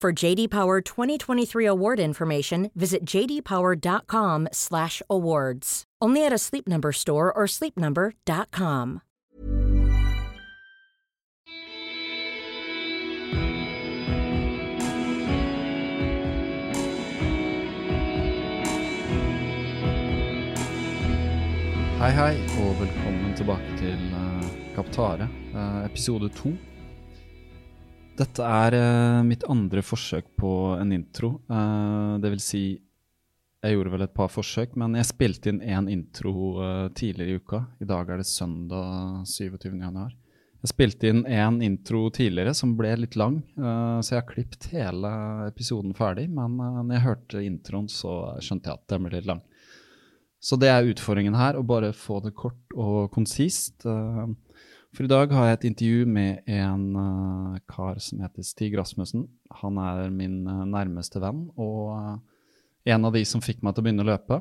For JD Power 2023 award information, visit jdpower.com/awards. Only at a Sleep Number store or sleepnumber.com. Hei, hei, og velkommen tilbake til uh, Kaptare, eh, episode to. Dette er uh, mitt andre forsøk på en intro. Uh, det vil si, jeg gjorde vel et par forsøk, men jeg spilte inn én intro uh, tidligere i uka. I dag er det søndag 27. januar. Jeg spilte inn én intro tidligere som ble litt lang, så jeg har klippet hele episoden ferdig. Men når jeg hørte introen, så skjønte jeg at den ble litt lang. Så det er utfordringen her, å bare få det kort og konsist. Eh, For i dag har jeg et intervju med en uh, kar som heter Stig Rasmussen. Han er min uh, nærmeste venn og uh, en av de som fikk meg til å begynne å løpe.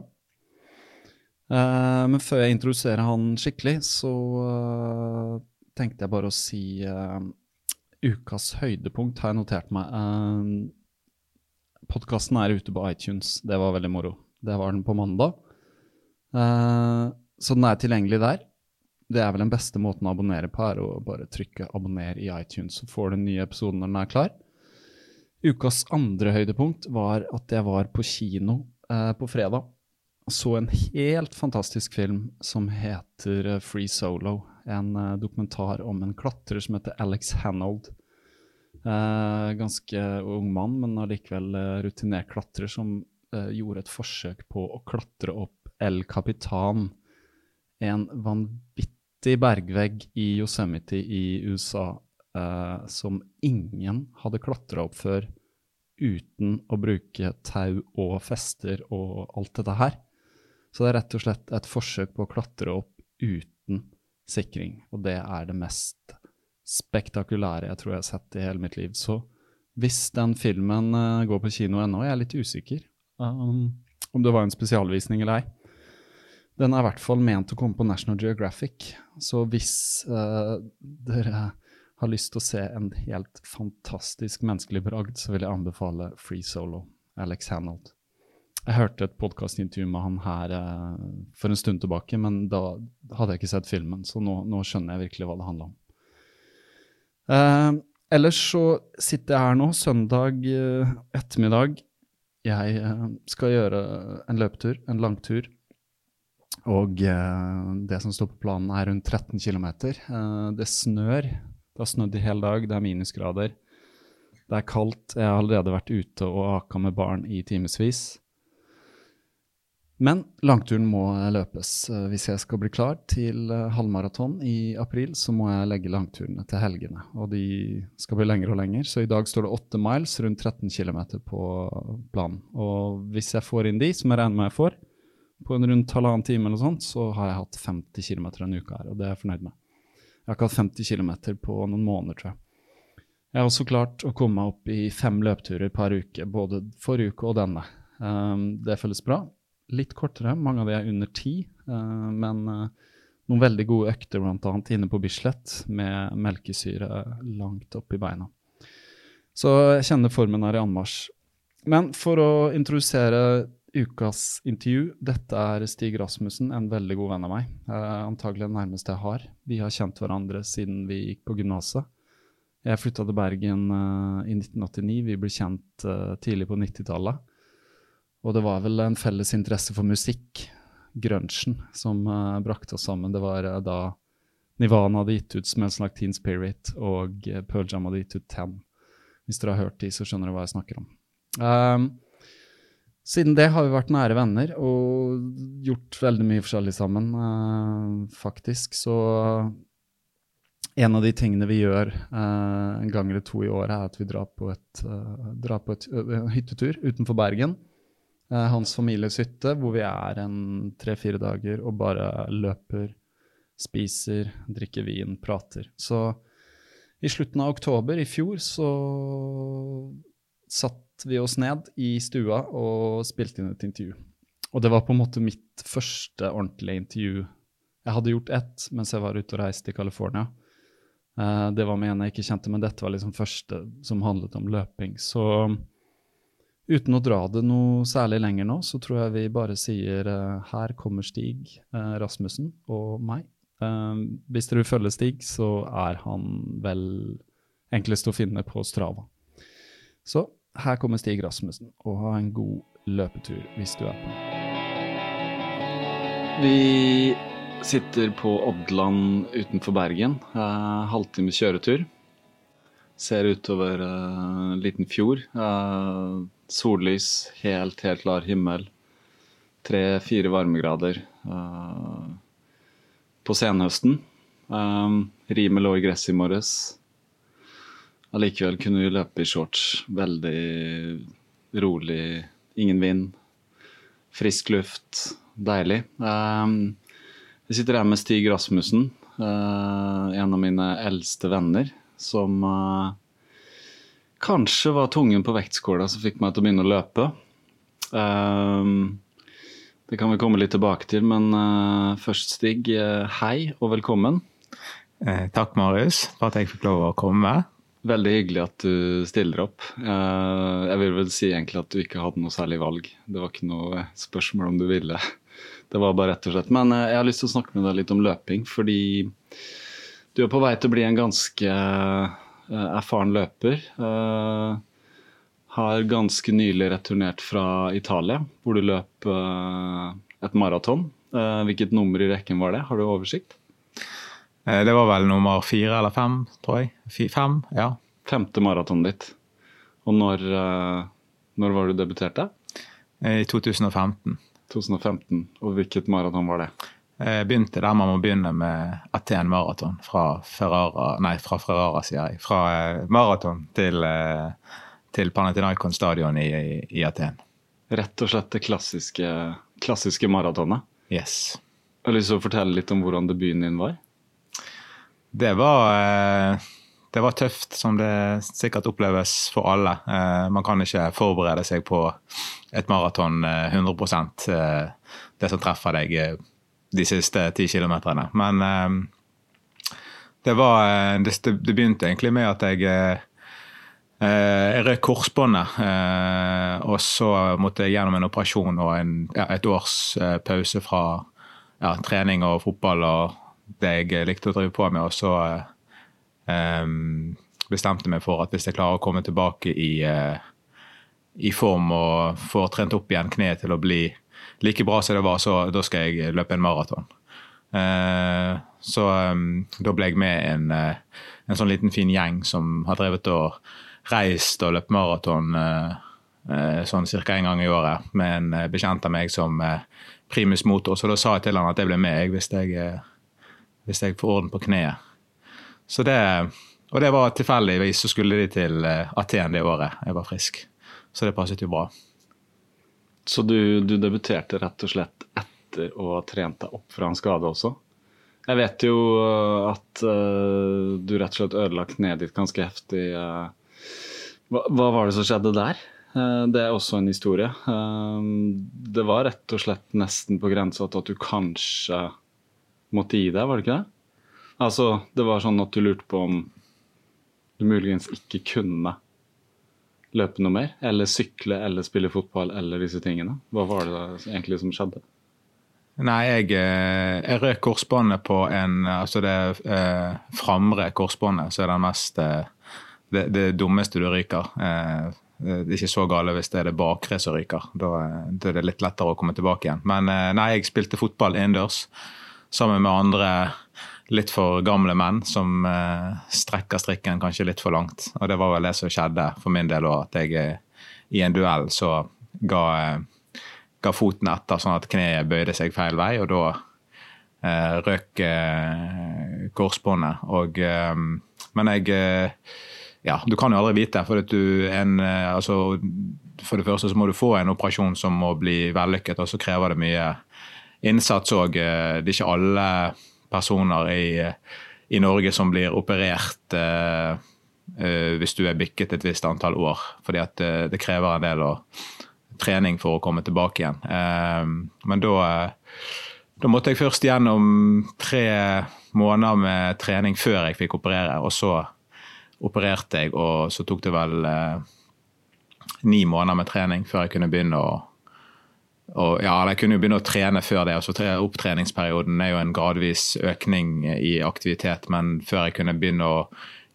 Men før jeg introduserer han skikkelig, så tenkte jeg bare å si ukas høydepunkt har jeg notert meg. Uh, Podkasten er ute på iTunes. Det var veldig moro. Det var den på mandag. Så den er tilgjengelig der. Det er vel den beste måten å abonnere på, er å bare trykke 'abonner' i iTunes, så får du den nye episoden når den er klar. Ukas andre høydepunkt var at jeg var på kino eh, på fredag. og Så en helt fantastisk film som heter eh, Free Solo. En eh, dokumentar om en klatrer som heter Alex Hanold. Eh, ganske ung mann, men allikevel eh, rutinert klatrer som eh, gjorde et forsøk på å klatre opp El Capitan. En vanvittig bergvegg i Yosemite i USA eh, som ingen hadde klatra opp før uten å bruke tau og fester og alt dette her. Så det er rett og slett et forsøk på å klatre opp uten sikring, og det er det mest spektakulære jeg tror jeg har sett i hele mitt liv. Så hvis den filmen eh, går på kino ennå, jeg er litt usikker um, om det var en spesialvisning eller ei. Den er i hvert fall ment å komme på National Geographic, så hvis uh, dere har lyst til å se en helt fantastisk menneskelig bragd, så vil jeg anbefale Free Solo, Alex Hanold. Jeg hørte et podkastintervju med han her uh, for en stund tilbake, men da hadde jeg ikke sett filmen, så nå, nå skjønner jeg virkelig hva det handler om. Uh, ellers så sitter jeg her nå, søndag ettermiddag. Jeg skal gjøre en løpetur, en langtur. Og eh, det som står på planen, er rundt 13 km. det snør. Det har snødd i hele dag, det er minusgrader. Det er kaldt. Jeg har allerede vært ute og aka med barn i timevis. Men langturen må løpes. Eh, Hvis jeg skal bli klar til eh, halvmaraton i april, så må jeg legge langturene til helgene. Og de skal bli lengre og lengre. Så i dag står det 8 miles, rundt 13 km på planen. Og hvis jeg får inn de, som jeg regner med jeg får, på en rundt halvannen time eller sånt, så har jeg hatt 50 km en uke her, og det er jeg fornøyd med. Jeg har ikke hatt 50 km på noen måneder, tror jeg. Jeg har også klart å komme meg opp i fem løpturer per uke, både forrige uke og denne. Um, det føles bra. Litt kortere, mange av de er under ti, uh, men uh, noen veldig gode økter bl.a. inne på Bislett med melkesyre langt opp i beina. Så jeg kjenner formen er i anmarsj. Men for å introdusere ukas intervju. Dette er Stig Rasmussen, en veldig god venn av meg. Eh, antagelig den nærmeste jeg har. Vi har kjent hverandre siden vi gikk på gymnaset. Jeg flytta til Bergen uh, i 1989. Vi ble kjent uh, tidlig på 90-tallet. Og det var vel en felles interesse for musikk, grunchen, som uh, brakte oss sammen. Det var da Nivana hadde gitt ut Smells Like Teen Spirit, og Pearl Jam hadde gitt ut Ten. Hvis dere har hørt de, så skjønner dere hva jeg snakker om. Um, siden det har vi vært nære venner og gjort veldig mye forskjellig sammen, faktisk. Så en av de tingene vi gjør eh, en gang eller to i året, er at vi drar på, et, eh, drar på et, en hyttetur utenfor Bergen. hans families hytte, hvor vi er en tre-fire dager og bare løper, spiser, drikker vin, prater. Så i slutten av oktober i fjor så satt vi oss ned i stua og spilte inn et intervju. Og det var på en måte mitt første ordentlige intervju. Jeg hadde gjort ett mens jeg var ute og reiste i California. Uh, det var med en jeg ikke kjente, men dette var liksom første som handlet om løping. Så uten å dra det noe særlig lenger nå, så tror jeg vi bare sier uh, her kommer Stig uh, Rasmussen og meg. hvis dere vil følge Stig, så er han vel enklest å finne på Strava. Så her kommer Stig Rasmussen, og ha en god løpetur hvis du er på. Vi Sitter på Oddland utenfor Bergen. Eh, halvtimes kjøretur. Ser utover eh, en liten fjord. Eh, sollys, helt, helt klar himmel. Tre-fire varmegrader eh, på senhøsten. Eh, rimet lå i gresset i morges. Allikevel kunne vi løpe i shorts. Veldig rolig, ingen vind. Frisk luft. Deilig. Um, jeg sitter her med Stig Rasmussen, uh, en av mine eldste venner, som uh, kanskje var tungen på vektskåla som fikk meg til å begynne å løpe. Uh, det kan vi komme litt tilbake til, men først, Stig, hei og velkommen. takk, Marius, for at jeg fikk lov å komme. Veldig hyggelig at du stiller opp. jeg vil vel si egentlig at du ikke hadde noe særlig valg. Det var ikke noe spørsmål om du ville. Det var bare rett og slett. Men eh, jeg har lyst til å snakke med deg litt om løping, fordi du er på vei til å bli en ganske eh, erfaren løper. Har ganske nylig returnert fra Italia, hvor du løp et maraton. Hvilket nummer i rekken var det? Har du oversikt? Det var vel nummer fire eller fem, tror jeg. fem, ja. Femte maratonet ditt. Og når, når var du debuterte? I 2015. 2015. Og hvilket maraton var det? Jeg begynte der man må begynne med Aten maraton fra Ferrara Nei, fra Ferrara, sier jeg. Fra eh, maraton til, eh, til Panathinaikon stadion i, i, i, Aten. Rett og slett det klassiske, klassiske maratonet? Yes. Jeg har lyst til å fortelle litt om hvordan debuten din var? Det var eh, det var tøft, som det sikkert oppleves for alle. Eh, man kan ikke forberede seg på et maraton 100 eh, det som treffer deg de siste ti kilometerne. Men det var det, begynte egentlig med at jeg jeg røk korsbåndet, og så måtte jeg gjennom en operasjon og en, ja, et års pause fra ja, trening og fotball og det jeg likte å drive på med. Og så um, bestemte meg for at hvis jeg klarer å komme tilbake i, uh, i form og får trent opp igjen kneet til å bli like bra som det var, så da skal jeg løpe en maraton. Uh, så um, da ble jeg med en, uh, en sånn liten fin gjeng som har drevet og reist og løpt maraton sånn ca. en gang i året, med en bekjent av meg som primus motor. Så da sa jeg til han at jeg ble med hvis jeg, hvis jeg får orden på kneet. Så det, og det var tilfeldigvis så skulle de til eh, Aten det året jeg var frisk. Så det passet jo bra. Så du, du debuterte rett og slett etter å ha trent deg opp fra en skade også? Jeg vet jo at uh, du rett og slett ødela kneet ditt ganske heftig. Uh, hva, hva, var det som skjedde der? Uh, det er også en historie. det var rett og slett nesten på grensa til at du kanskje måtte gi deg, var det ikke det? Altså, det var sånn at du lurte på om du muligens ikke kunne løpe noe mer? Eller sykle eller spille fotball eller disse tingene? Hva var det egentlig som skjedde? Nei, jeg, eh, jeg røk korsbåndet på en Altså det eh, framre korsbåndet så er det mest eh, det, det, dummeste du ryker. Eh, det er ikke så gale hvis det er det bakre som ryker. Da, da, er det litt lettere å komme tilbake igjen. Men eh, nei, jeg spilte fotball innendørs sammen med andre litt for gamle menn som eh, strekker strikken kanskje litt for langt. Og det var vel det som skjedde for min del òg, at jeg eh, i en duell så ga, eh, ga, foten etter sånn at kneet bøyde seg feil vei, og da eh, røk eh, korsbåndet. Og eh, Men jeg Ja, du kan jo aldri vite, for at du en Altså, for det første så må du få en operasjon som må bli vellykket, og så krever det mye innsats òg. Det er ikke alle personer i, i Norge som blir operert uh, uh, hvis du er bikket et visst antall år. Fordi at det krever en del trening for å komme tilbake igjen. men da, da måtte jeg først gjennom tre måneder med trening før jeg fikk operere. Og så opererte jeg, og så tok det vel ni måneder med trening før jeg kunne begynne å og ja, Jeg kunne jo begynne å trene før det. altså Opptreningsperioden er jo en gradvis økning i aktivitet, men før jeg kunne begynne å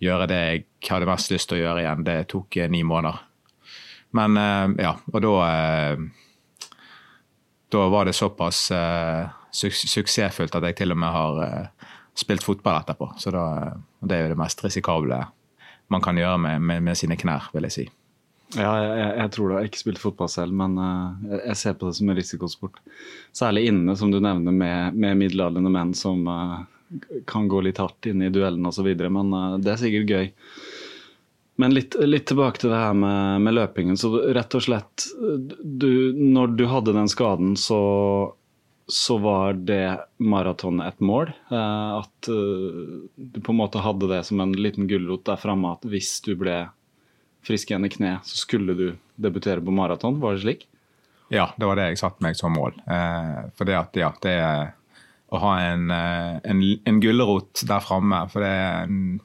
gjøre det jeg hadde mest lyst til å gjøre igjen, det tok eh, ni måneder. Men eh, ja, og da eh, Da var det såpass suksessfullt at jeg til og med har spilt fotball etterpå. Så da, det er jo det mest risikable man kan gjøre med, med, med sine knær, vil jeg si. Ja, jeg, jeg, tror det. Jeg har ikke spilt fotball selv, men uh, jeg ser på det som en risikosport. Særlig inne, som du nevner, med, med middelaldrende menn som uh, kan gå litt hardt inne i duellen osv. Men uh, det er sikkert gøy. Men litt, litt tilbake til det her med, med, løpingen. Så rett og slett du, Når du hadde den skaden, så, så var det maratonet et mål. at du på en måte hadde det som en liten gulrot der framme at hvis du ble frisk igjen i kne, så skulle du debutere på maraton. Var det slik? Ja, det var det jeg satte meg som mål. Eh, for det at, ja, det er å ha en, eh, en, en gulrot der framme. For det er en,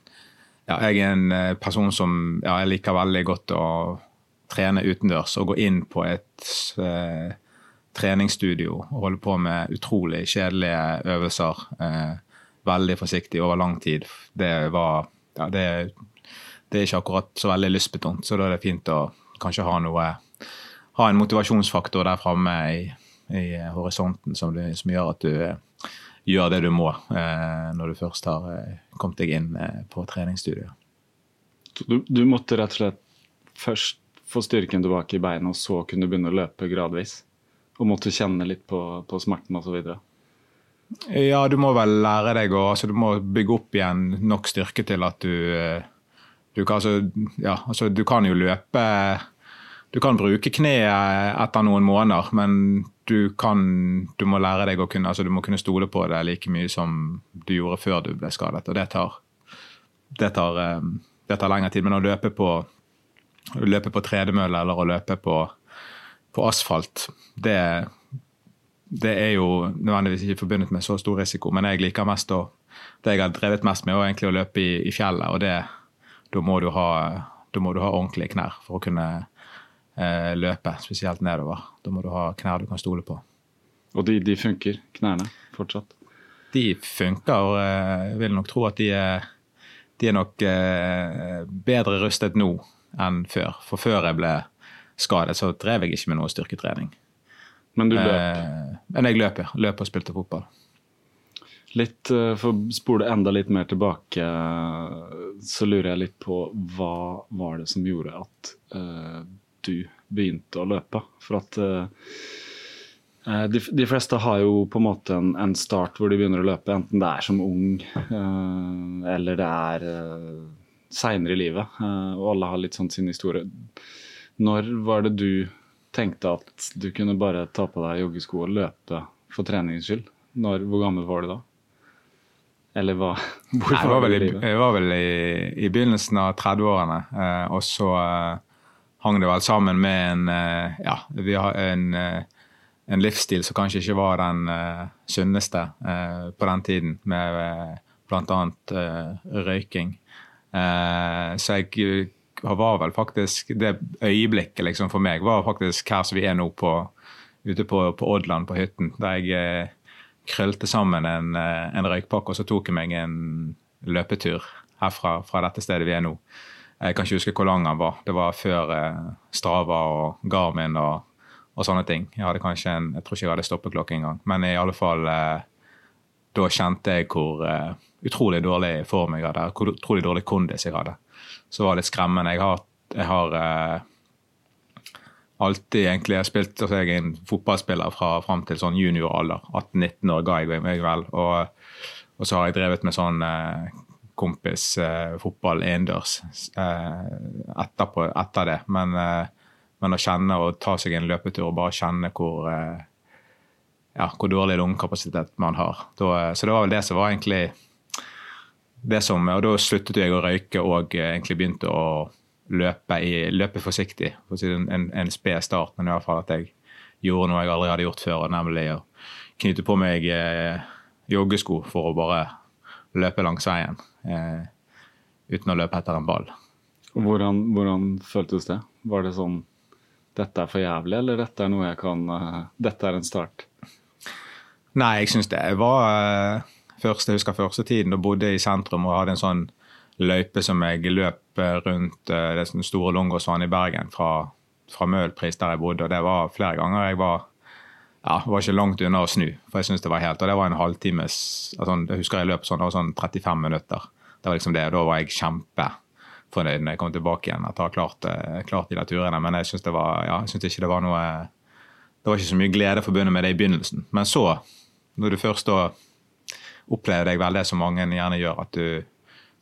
ja, jeg er en eh, person som ja, jeg liker veldig godt å trene utendørs og gå inn på et eh, treningsstudio og holde på med utrolig kjedelige øvelser. Eh, veldig forsiktig over lang tid. Det var ja, det er det er ikke akkurat så veldig lystbetont. Så da er det fint å kanskje ha noe ha en motivasjonsfaktor der framme i, i, horisonten som, du, som, gjør at du eh, gjør det du må eh, når du først har eh, kommet deg inn eh, på treningsstudiet. Du, du, måtte rett og slett først få styrken tilbake i beina, og så kunne du begynne å løpe gradvis? Og måtte kjenne litt på, på smerten osv.? Ja, du må vel lære deg å altså, Du må bygge opp igjen nok styrke til at du eh, du kan, altså, ja, altså, du kan jo løpe Du kan bruke kneet etter noen måneder, men du, kan, du må lære deg å kunne, altså, du må kunne stole på det like mye som du gjorde før du ble skadet. Og det tar, det tar, eh, det tar lengre tid. Men å løpe på, løpe på tredemølle eller å løpe på, på asfalt, det, det er jo nødvendigvis ikke forbundet med så stor risiko. Men jeg liker mest å, det jeg har drevet mest med, er egentlig å løpe i, i fjellet. og det da må du ha, må du ha ordentlige knær for å kunne eh, løpe, spesielt nedover. Da må du ha knær du kan stole på. Og de, de funker, knærne, fortsatt? De funker. og Jeg eh, vil nok tro at de er, de er nok eh, bedre rustet nå enn før. For før jeg ble skadet, så drev jeg ikke med noe styrketrening. Men du løp? Eh, men jeg løp, ja. Løp og spilte fotball. Litt, eh, For å spole enda litt mer tilbake, så lurer jeg litt på hva var det som gjorde at uh, du begynte å løpe? For at uh, de, de, fleste har jo på en måte en, en, start hvor de begynner å løpe, enten det er som ung uh, eller det er uh, seinere i livet. og alle har litt sånn sin historie. Når var det du tenkte at du kunne bare ta på deg joggesko og løpe for treningens skyld? Når, hvor gammel var du da? Eller hva? Hvor Nei, var, vel, i, jeg var vel i, i begynnelsen av 30-årene. Eh, og så eh, hang det vel sammen med en, eh, ja, vi har en, eh, en livsstil som kanskje ikke var den eh, sunneste på den tiden, med eh, bl.a. røyking. så jeg var vel faktisk Det øyeblikket liksom for meg var faktisk her som vi er nå, på, ute på, på Odland, på hytten. Der jeg krølte sammen en, eh, en røykpakke, og så tok jeg meg en løpetur herfra fra dette stedet vi er nå. Jeg kan ikke huske hvor lang den var. Det var før eh, Strava og Garmin og, og, sånne ting. Jeg hadde kanskje en, jeg tror ikke jeg hadde stoppeklokke engang. Men i alle fall eh, da kjente jeg hvor utrolig dårlig form jeg hadde, hvor utrolig dårlig kondis jeg hadde. Så var det litt skremmende. Jeg har, jeg har alltid egentlig jeg har spilt altså Jeg en fotballspiller fra fram til sånn junioralder. 18-19 år ga jeg meg vel. Og, og, så har jeg drevet med sånn eh, kompisfotball eh, innendørs eh, etter, etter, det. Men, eh, men, å kjenne og ta seg en løpetur og bare kjenne hvor eh, ja, hvor dårlig lungekapasitet man har. Da, eh, så det var vel det som var egentlig det som, Og da sluttet jeg å røyke og egentlig begynte å løpe, i, løpe forsiktig. For å si en, en, en sped start, men i hvert fall at jeg gjorde noe jeg aldri hadde gjort før, nemlig å knytte på meg eh, joggesko for å bare løpe langs veien. Eh, uten å løpe etter en ball. Hvordan, hvordan, føltes det? Var det sånn dette er for jævlig, eller dette er noe jeg kan uh, Dette er en start? Nei, jeg syns det var uh, først, Jeg husker første tiden da bodde i sentrum og hadde en sånn løype som jeg løp rundt uh, det store Longåsvannet i Bergen fra, fra Møhlpris, der jeg bodde. og Det var flere ganger jeg var ja, var ikke langt unna å snu. for jeg synes det var helt, og det var en halvtimes altså, Jeg husker jeg løp sånn, det var sånn 35 minutter. Det var liksom det, og Da var jeg kjempefornøyd når jeg kom tilbake igjen etter å ha klart, uh, klart de der turene. Men jeg syns ja, ikke det var noe Det var ikke så mye glede forbundet med det i begynnelsen. Men så, når du først da opplever deg vel det som mange gjerne gjør, at du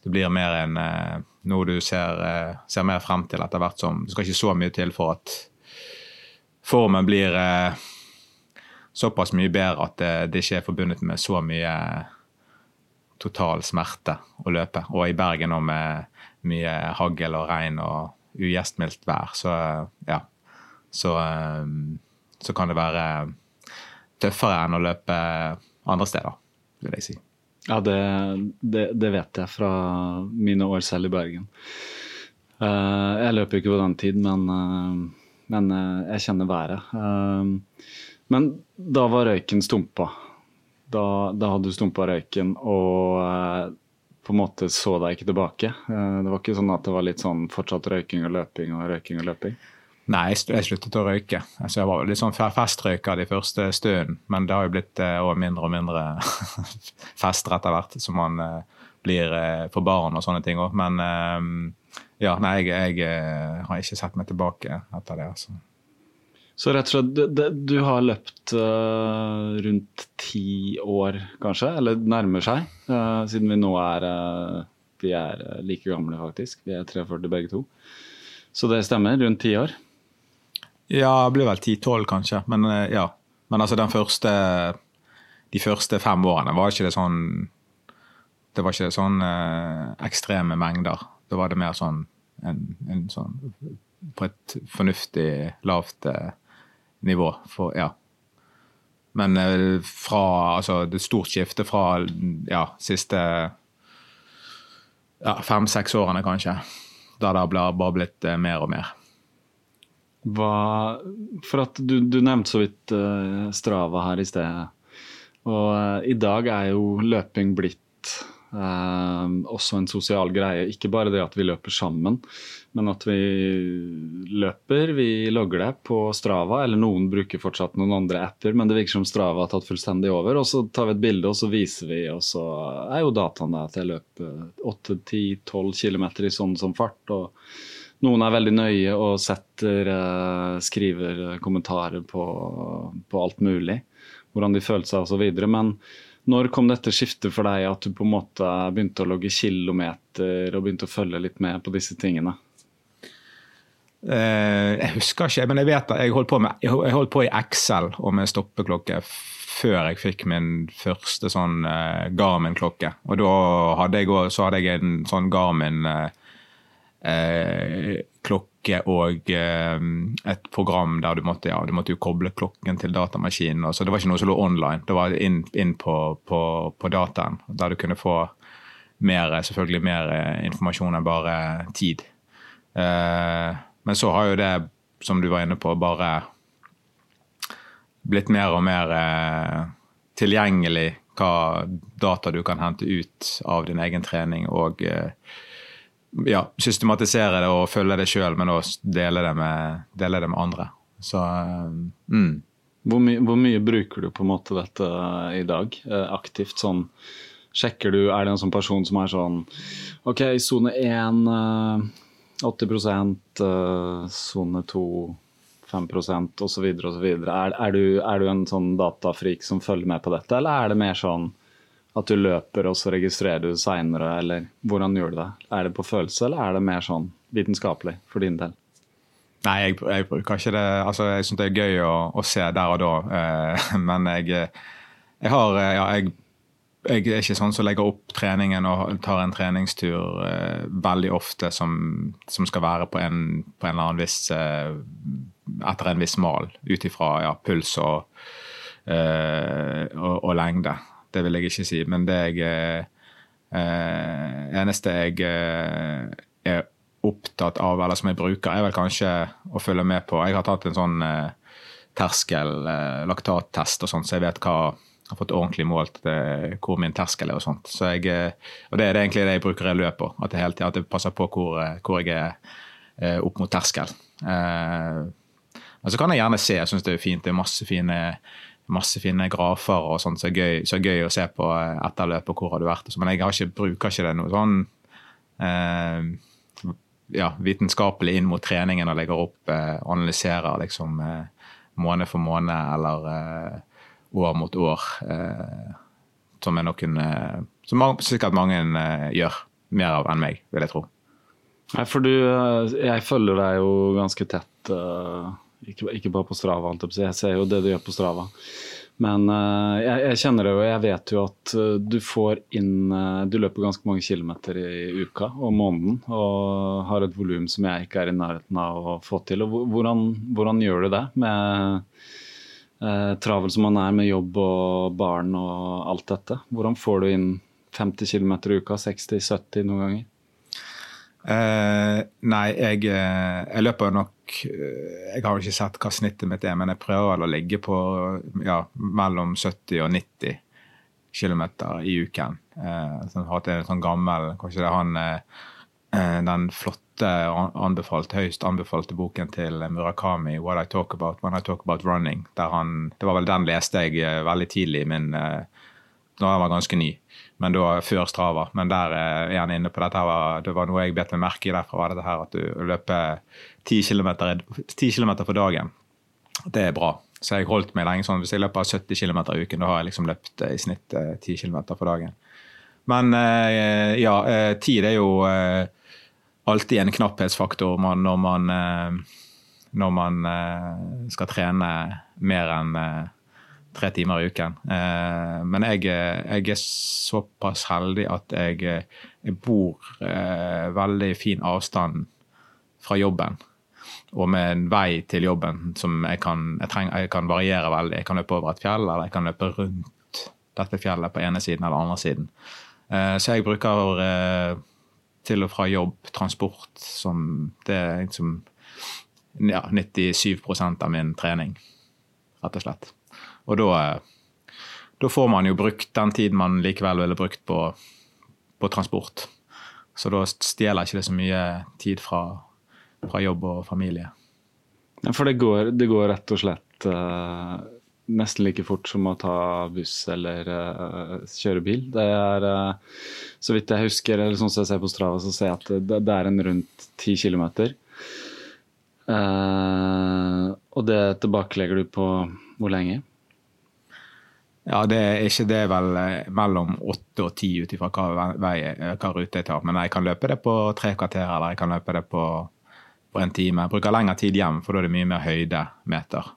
det blir mer en, eh, noe du ser, eh, ser, mer frem til etter hvert som Det skal ikke så mye til for at formen blir eh, såpass mye bedre at det, det ikke er forbundet med så mye total smerte å løpe. Og i Bergen nå med mye hagl og regn og ugjestmildt vær, så ja. Så, så kan det være tøffere enn å løpe andre steder, vil jeg si. Ja, det, det, det, vet jeg fra mine år selv i Bergen. Uh, jeg løper ikke på den tid, men, uh, men uh, jeg kjenner været. men da var røyken stumpa. Da, da hadde du stumpa røyken og på en måte så deg ikke tilbake. det var ikke sånn at det var litt sånn fortsatt røyking og løping og røyking og løping? Nei, jeg sluttet å røyke. Altså, jeg var litt sånn festrøyker de første stundene, men det har jo blitt eh, mindre og mindre fester etter hvert som man eh, blir eh, for barn og sånne ting òg. Men ja, nei, jeg, jeg, har ikke sett meg tilbake etter det. altså. Så rett og slett, du, har løpt rundt ti år, kanskje? Eller nærmer seg, siden vi nå er Vi er like gamle, faktisk. Vi er 43 begge to. Så det stemmer? Rundt ti år? Ja, det blir vel 10-12 kanskje. Men eh, ja. Men altså den første De første fem årene var ikke det sånn Det var ikke sånn eh, ekstreme mengder. Da var det mer sånn en, en sånn På et fornuftig lavt eh, nivå. For, ja. Men fra Altså det stort skifte fra ja, siste ja, fem-seks årene, kanskje. Da det har bare blitt mer og mer. Hva, for at du, du nevnte så vidt uh, Strava her i sted. Og uh, i dag er jo løping blitt uh, også en sosial greie. Ikke bare det at vi løper sammen, men at vi løper. Vi logger det på Strava, eller noen bruker fortsatt noen andre apper, men det virker som Strava har tatt fullstendig over. Og så tar vi et bilde, og så viser vi, og så er jo dataen der at jeg løper 8-10-12 km i sånn som fart. og noen er veldig nøye og setter, uh, skriver kommentarer på, på, alt mulig. Hvordan de følte seg osv. Men når kom dette skiftet for deg, at du på en måte begynte å logge kilometer og begynte å følge litt med på disse tingene? Uh, jeg husker ikke, men jeg vet at jeg holdt på, med, jeg holdt på i Excel og med stoppeklokke før jeg fikk min første sånn uh, Garmin-klokke. Og da hadde jeg, så hadde jeg en sånn Garmin-klokke uh, og et program der du måtte, ja, du måtte jo koble klokken til datamaskinen. Så det var ikke noe som lå online. Det var inn, inn på, på, på dataen, der du kunne få mer, selvfølgelig mer informasjon enn bare tid. men så har jo det, som du var inne på, bare blitt mer og mer eh, tilgjengelig hva data du kan hente ut av din egen trening. Og eh, ja, systematisere det og følge det sjøl, men også dele dele det med andre. Så eh, mm. hvor, my hvor, mye bruker du på en måte dette i dag, eh, aktivt? sånn Sjekker du, Er det en sånn person som er sånn OK, sone 1 80% sone 2 5% osv. osv. Er, er, du, er du en sånn datafrik som følger med på dette, eller er det mer sånn at du løper og så registrerer du seinere, eller hvordan gjør du det? Er det på følelse, eller er det mer sånn vitenskapelig for din del? Nei, jeg, jeg bruker ikke det. Altså, jeg syns det er gøy å, å, se der og da, eh, men jeg, jeg har ja, jeg, jeg, er ikke sånn som legger opp treningen og tar en treningstur eh, veldig ofte som, som, skal være på en, på en eller annen viss eh, etter en viss mal, ut ifra ja, puls og, uh, og, og, lengde. Det vil jeg ikke si. Men det jeg uh, eneste jeg uh, er opptatt av, eller som jeg bruker, er vel kanskje å følge med på Jeg har tatt en sånn terskel, laktattest og sånt, så jeg vet hva jeg har fått ordentlig målt hvor min terskel er og sånt. Så jeg, og det er egentlig det jeg bruker i løpet. At jeg, at jeg passer på hvor, hvor jeg er opp mot terskel. Eh, men så kan jeg gjerne se, jeg syns det er fint. Det er masse fine, masse fine grafer og sånt, så gøy, så gøy å se på etter løpet og hvor har du vært. Men jeg ikke, bruker ikke det noe sånn eh, ja, vitenskapelig inn mot treningen og legger opp, eh, analyserer liksom eh, måned for måned eller eh, år mot år. Eh, som er noen Som sikkert mange gjør mer av enn meg, vil jeg tro. Nei, for du Jeg følger deg jo ganske tett. Uh ikke, ikke, bare på Strava, jeg ser jo det du gjør på Strava. Men uh, jeg, jeg, kjenner det jo, jeg vet jo at uh, du får inn uh, Du løper ganske mange kilometer i uka og måneden og har et volum som jeg ikke er i nærheten av å få til. Og hvordan, hvordan gjør du det med travel som man er med jobb og barn og alt dette? Hvordan får du inn 50 km i uka, 60-70 noen ganger? Uh, nei, jeg, jeg, løper nok Jeg har ikke sett hva snittet mitt er, men jeg prøver å ligge på ja, mellom 70 og 90 km i uken. Uh, har hatt en sånn gammel Kanskje det er han uh, den flotte, anbefalt, høyst anbefalte boken til Murakami, 'What I Talk About When I Talk About Running'. Han, det var vel den leste jeg veldig tidlig i min da jeg var ganske ny men da før Strava. Men der er han inne på dette. Var, det var noe jeg bet meg merke i derfra, var dette her at du løper 10 km, for dagen. Det er bra. Så jeg holdt meg lenge sånn. Hvis jeg løper 70 km i uken, da har jeg liksom løpt eh, i snitt 10 eh, km for dagen. Men eh, ja, tid er jo alltid en knapphetsfaktor når man, når man skal trene mer enn tre timer i uken. Eh, men jeg, jeg, er såpass heldig at jeg, jeg bor eh, veldig fin avstand fra jobben. Og med en vei til jobben som jeg kan, jeg, treng, jeg kan variere veldig. Jeg kan løpe over et fjell, eller jeg kan løpe rundt dette fjellet på ene siden eller andre siden. Eh, så jeg bruker til og fra jobb transport som det er liksom ja, 97% av min trening, rett og slett. Og da, da, får man jo brukt den tiden man likevel ville brukt på, på transport. Så da stjeler ikke det så mye tid fra, fra jobb og familie. Ja, for det går, det går, rett og slett uh, nesten like fort som å ta buss eller uh, kjøre bil. Det er, uh, så vidt jeg husker, eller sånn som jeg ser på Strava, så ser jeg at det, det er en rundt 10 km. og det tilbakelegger du på hvor lenge? Ja, det er ikke det vel eh, mellom åtte og ti ut ifra eh, hva rute jeg tar. Men jeg kan løpe det på tre kvarter, eller jeg kan løpe det på, på en time. Jeg bruker lengre tid hjem, for da er det mye mer høydemeter.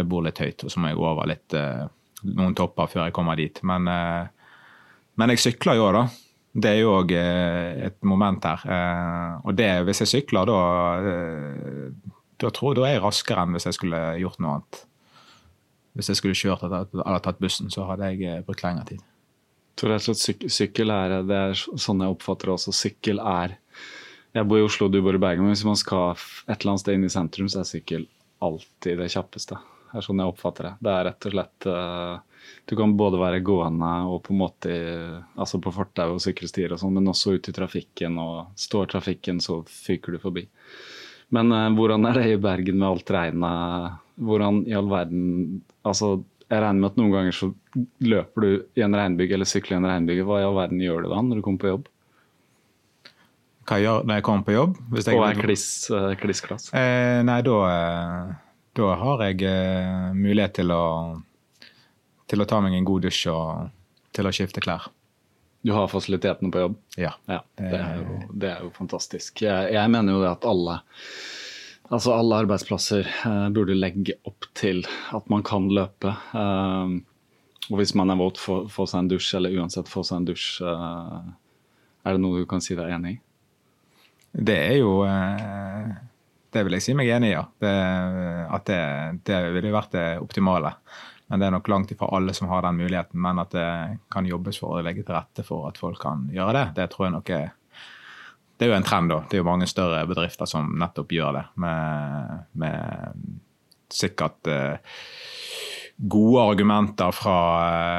Jeg bor litt høyt, og så må jeg gå over litt, eh, noen topper før jeg kommer dit. Men, men jeg sykler jo, da. Det er jo òg et moment her. Og det, hvis jeg sykler, da, da tror da er jeg raskere enn hvis jeg skulle gjort noe annet. Hvis jeg skulle kjørt eller tatt bussen, så hadde jeg brukt lengre tid. Jeg tror og slett sykkel er det er sånn jeg oppfatter det også. Sykkel er Jeg bor i Oslo, du bor i Bergen. Men hvis man skal et eller annet sted inn i sentrum, så er sykkel alltid det kjappeste. Det er sånn jeg oppfatter det. Det er rett og slett uh, Du kan både være gående og på en måte altså på fortau og sykkelstier og sånn, men også ut i trafikken. Og står trafikken, så fyker du forbi. Men uh, hvordan er det i Bergen med alt regnet? Hvordan i all verden Altså, jeg regner med at noen ganger så løper du i en regnbygge eller sykler i en regnbygge. Hva i all verden gjør du da når du kommer på jobb? Hva jeg gjør når jeg kommer på jobb? Jeg og er kliss, uh, klissglass? Eh, nei, da, eh, da, har jeg eh, mulighet til å, til å ta meg en god dusj og til å skifte klær. Du har fasilitetene på jobb? Ja. ja det, er jo, det, er jo, fantastisk. Jeg, jeg mener jo det at alle Altså Alle arbeidsplasser eh, burde legge opp til at man kan løpe. Eh, og hvis man er våt, få, få, seg en dusj, eller uansett få seg en dusj. Eh, er det noe du kan si deg enig i? Det er jo eh, Det vil jeg si meg enig i, ja. Det, at det, det ville vært det optimale. Men det er nok langt ifra alle som har den muligheten. Men at det kan jobbes for å legge til rette for at folk kan gjøre det, det tror jeg nok er det er jo en trend, da. Det er jo mange større bedrifter som nettopp gjør det. Med, med sikkert uh, gode argumenter fra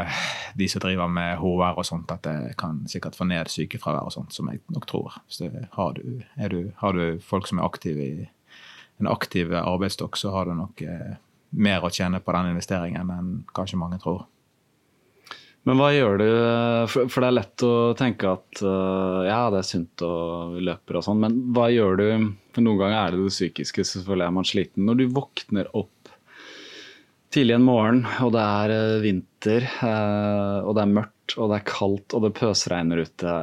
uh, de som driver med HR og sånt, at det kan sikkert få ned sykefravær og sånt, som jeg nok tror. Så har du, du, har du folk som er aktive i en aktiv arbeidsstokk, så har du nok uh, mer å tjene på den investeringen enn kanskje mange tror. Men hva gjør du For det er lett å tenke at uh, ja, det er sunt å løpe og sånn, men hva gjør du For noen ganger er det det psykiske, selvfølgelig er man sliten. Når du våkner opp tidlig en morgen, og det er uh, vinter, uh, og det er mørkt, og det er kaldt, og det pøsregner ute,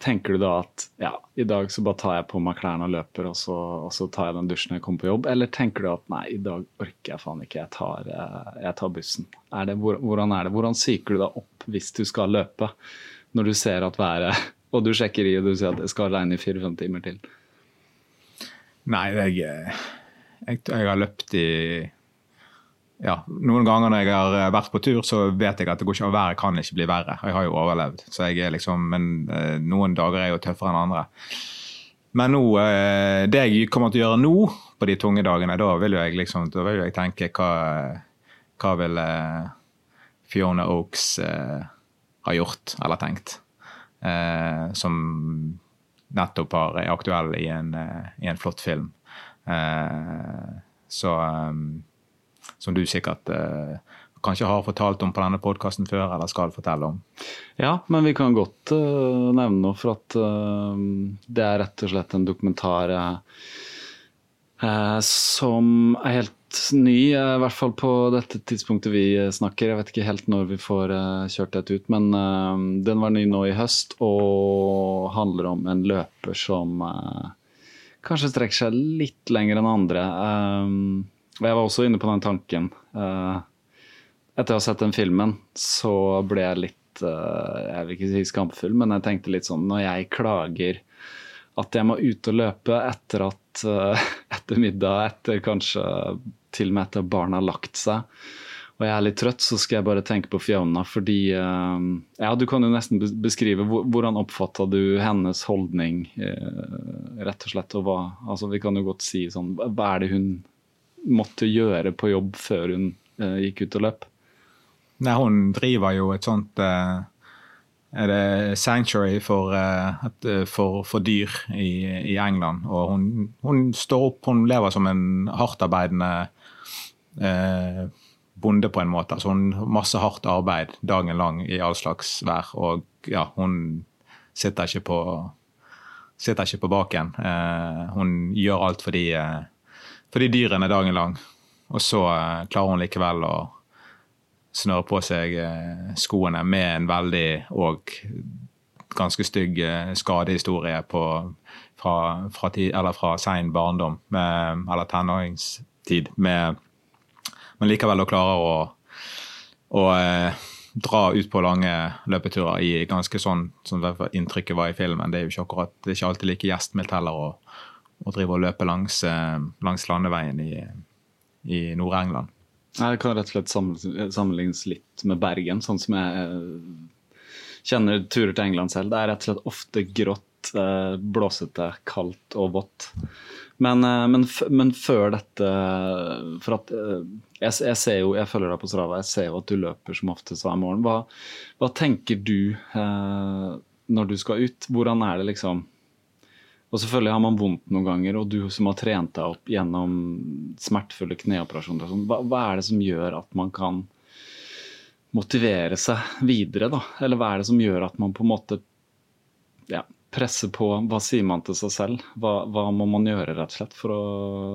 Tenker du da at ja, i dag så bare tar jeg på meg klærne og løper, og så, og så tar jeg den dusjen når jeg kommer på jobb? Eller tenker du at nei, i dag orker jeg faen ikke, jeg tar, eh, jeg tar bussen? Er det, hvordan er det? Hvordan psyker du deg opp hvis du skal løpe, når du ser at været Og du sjekker i og du sier at det skal regne i fire-fem timer til? Nei, jeg, jeg, jeg har løpt i ja, noen ganger når jeg har eh, vært på tur, så vet jeg at det går ikke, været kan ikke bli verre. Jeg har jo overlevd. så jeg er liksom, Men eh, noen dager er jo tøffere enn andre. Men nå, eh, det jeg kommer til å gjøre nå, på de tunge dagene, da vil jeg, liksom, da vil jeg tenke hva, hva vil Fiona Oaks ha gjort eller tenkt? som nettopp er aktuell i en, i en flott film. så som du sikkert eh, kanskje har fortalt om på denne podkasten før, eller skal fortelle om. Ja, men vi kan godt uh, nevne noe, for at uh, det er rett og slett en dokumentar uh, som er helt ny, i hvert fall på dette tidspunktet vi snakker. Jeg vet ikke helt når vi får kjørt dette ut, men den var ny nå i høst og handler om en løper som kanskje strekker seg litt lenger enn andre. Um, og jeg var også inne på den tanken. Uh, etter å ha sett den filmen, så ble jeg litt uh, Jeg vil ikke si skamfull, men jeg tenkte litt sånn Når jeg klager at jeg må ut og løpe etter at uh, etter middag, etter kanskje til og med etter barna har lagt seg, og jeg er litt trøtt, så skal jeg bare tenke på Fiona. Fordi Ja, du kan jo nesten beskrive hvordan oppfatta du hennes holdning, rett og slett. Og hva Altså, vi kan jo godt si sånn Hva er det hun måtte gjøre på jobb før hun eh, gikk ut og løp? Nei, hun driver jo et sånt eh, er det sanctuary for, uh, for, for dyr i, i, England. Og hun, hun, står opp, hun lever som en hardtarbeidende uh, bonde på en måte. Altså hun har masse hardt arbeid dagen lang i all slags vær. Og ja, hun sitter ikke på, sitter ikke på baken. Eh, hun gjør alt fordi uh, for de dyrene dagen lang. Og så uh, klarer hun likevel å snøre på seg uh, skoene med en veldig og ganske stygg uh, skadehistorie på, fra, fra, ti, fra sein barndom, med, eller tenåringstid. Med, men likevel klarer klare å å eh, dra ut på lange løpeturer i ganske sånn som inntrykket var i filmen. Det er jo ikke akkurat, det er ikke alltid like gjestmildt heller å, å drive og løpe langs, eh, langs landeveien i, i Nord-England. Det kan rett og slett sammenlignes litt med Bergen, sånn som jeg eh, kjenner turer til England selv. Det er rett og slett ofte grått, eh, blåsete, kaldt og vått. Men, men, men, før dette For at jeg, jeg, ser jo, jeg følger deg på Strava, jeg ser jo at du løper som oftest hver morgen. Hva, hva tenker du eh, når du skal ut? Hvordan er det liksom og selvfølgelig har man vondt noen ganger, og du som har trent deg opp gjennom smertefulle kneoperasjoner, sånn, hva, hva, er det som gjør at man kan motivere seg videre, da? Eller hva er det som gjør at man på en måte ja, presser på? Hva sier man til seg selv? Hva, hva må man gjøre, rett og slett? For, å,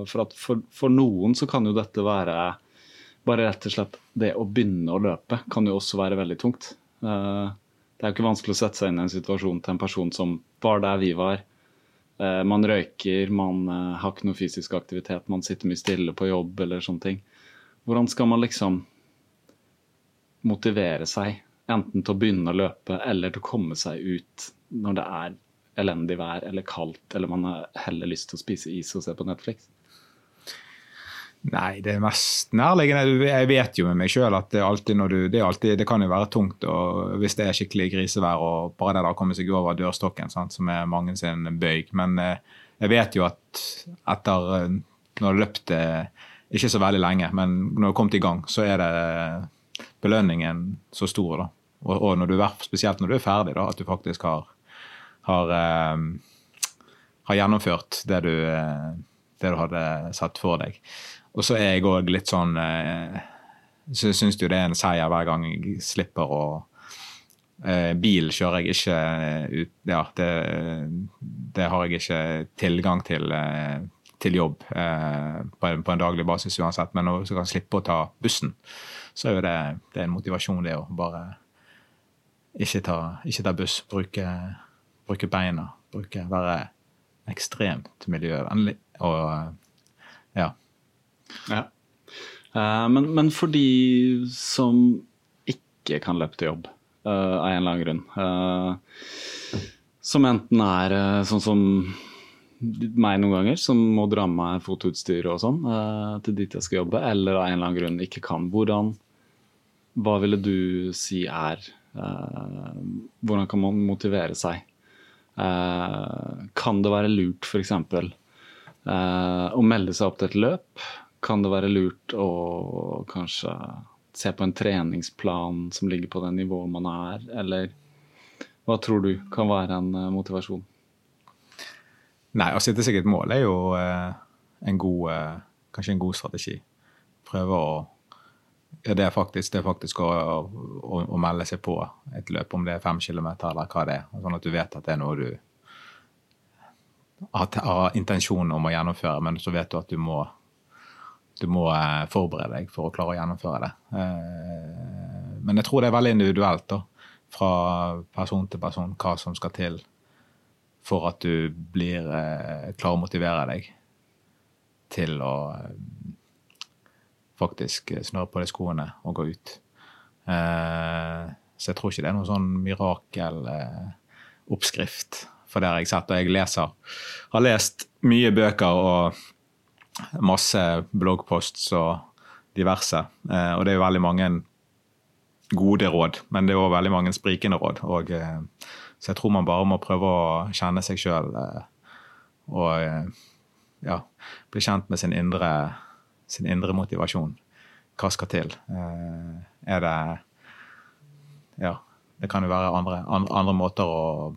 for, at for, for noen så kan jo dette være bare rett og slett det å begynne å løpe kan jo også være veldig tungt. Eh, det er jo ikke vanskelig å sette seg inn i en situasjon til en person som var der vi var man røyker, man eh, har ikke noe fysisk aktivitet, man sitter mye stille på jobb eller sånne ting. Hvordan skal man liksom motivere seg, enten til å begynne å løpe eller til å komme seg ut når det er elendig vær eller kaldt, eller man har heller lyst til å spise is og se på Netflix? Nei, det er mest nærliggende. Jeg vet jo med meg sjøl at det, alltid når du, det, alltid, det, kan jo være tungt og hvis det er skikkelig grisevær og bare det å komme seg over dørstokken, sant, som er mange sin bøyg. Men eh, jeg vet jo at etter eh, Når har løpt eh, ikke så veldig lenge, men når har kommet i gang, så er det belønningen så stor. da. Og, og når du, spesielt når du er ferdig, da, at du faktisk har, har, har gjennomført det du, det du hadde satt for deg. Og så er jeg òg litt sånn eh, Så syns jo det er en seier hver gang jeg slipper å eh, Bil kjører jeg ikke eh, ut Ja, det, det har jeg ikke tilgang til, til jobb på en, på, en, daglig basis uansett. Men når jeg kan slippe å ta bussen, så er jo det, det er en motivasjon, det å bare ikke ta, ikke ta buss. Bruke, bruke beina. Bruke, være ekstremt miljøvennlig. Og ja. Ja. Uh, men, men, for de som ikke kan løpe til jobb uh, av en eller annen grunn, uh, som enten er sånn som meg noen ganger, som må dra med meg fotoutstyr og sånn til dit jeg skal jobbe, eller av en eller annen grunn ikke kan, hvordan Hva ville du si er Hvordan kan man motivere seg? kan det være lurt f.eks. Uh, å melde seg opp til et løp? Kan det være lurt å kanskje se på en treningsplan som ligger på det nivået man er, eller hva tror du kan være en uh, motivasjon? Nei, å sette seg et mål er jo uh, en god, uh, kanskje en god strategi. Prøve å ja, det er faktisk, det er faktisk å, å, å, melde seg på et løp, om det er fem kilometer eller hva det er. Sånn at du vet at det er noe du har, har intensjon om å gjennomføre, men så vet du at du må du må eh, forberede deg for å klare å gjennomføre det. Eh, men jeg tror det er veldig individuelt da, fra person til person hva som skal til for at du blir eh, klar å motivere deg til å faktisk snøre på deg skoene og gå ut. Så jeg tror ikke det er noen sånn mirakeloppskrift. For det har jeg sett, og jeg leser, har lest mye bøker og masse bloggposts og diverse. Eh, og det er jo veldig mange gode råd, men det er òg veldig mange sprikende råd. Og, eh, så jeg tror man bare må prøve å kjenne seg sjøl eh, og ja, bli kjent med sin indre, sin indre motivasjon. Hva skal til? Er det Ja, det kan jo være andre, andre måter å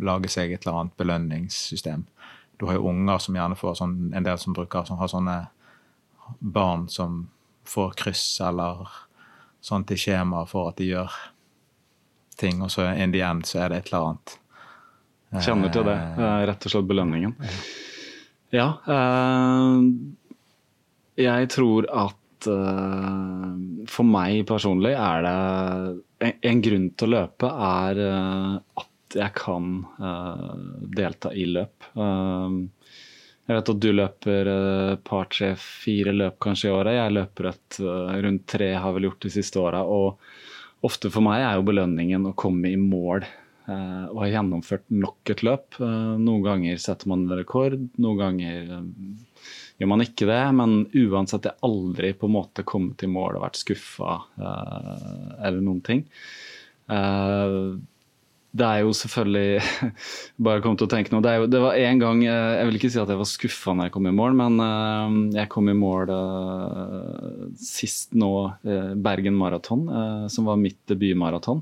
lage seg et eller annet belønningssystem du har jo unger som gjerne får sånn, en del som bruker som har sånne barn som får kryss eller sånt i skjema for at de gjør ting, og så in the end så er det et eller annet. Kjenner til det. Eh, rett og slett belønningen. Ja. Uh, jeg tror at for meg personlig er det en, grunn til å løpe er at jeg kan uh, delta i løp. Uh, Jeg vet at du løper et par, tre, fire løp kanskje i året. Jeg løper et rundt tre, har vel gjort de siste åra. Og ofte for meg er jo belønningen å komme i mål og ha gjennomført nok et løp. Noen ganger setter man en rekord, noen ganger gjør man ikke det. Men uansett, jeg aldri på en måte kommet i mål og vært skuffa eller noen ting. Det er jo selvfølgelig Bare kom til å tenke noe. Det, jo, det var en gang eh, Jeg vil ikke si at jeg var skuffa når jeg kom i mål, men uh, jeg kom i mål uh, sist nå, Bergen Maraton, som var mitt debutmaraton.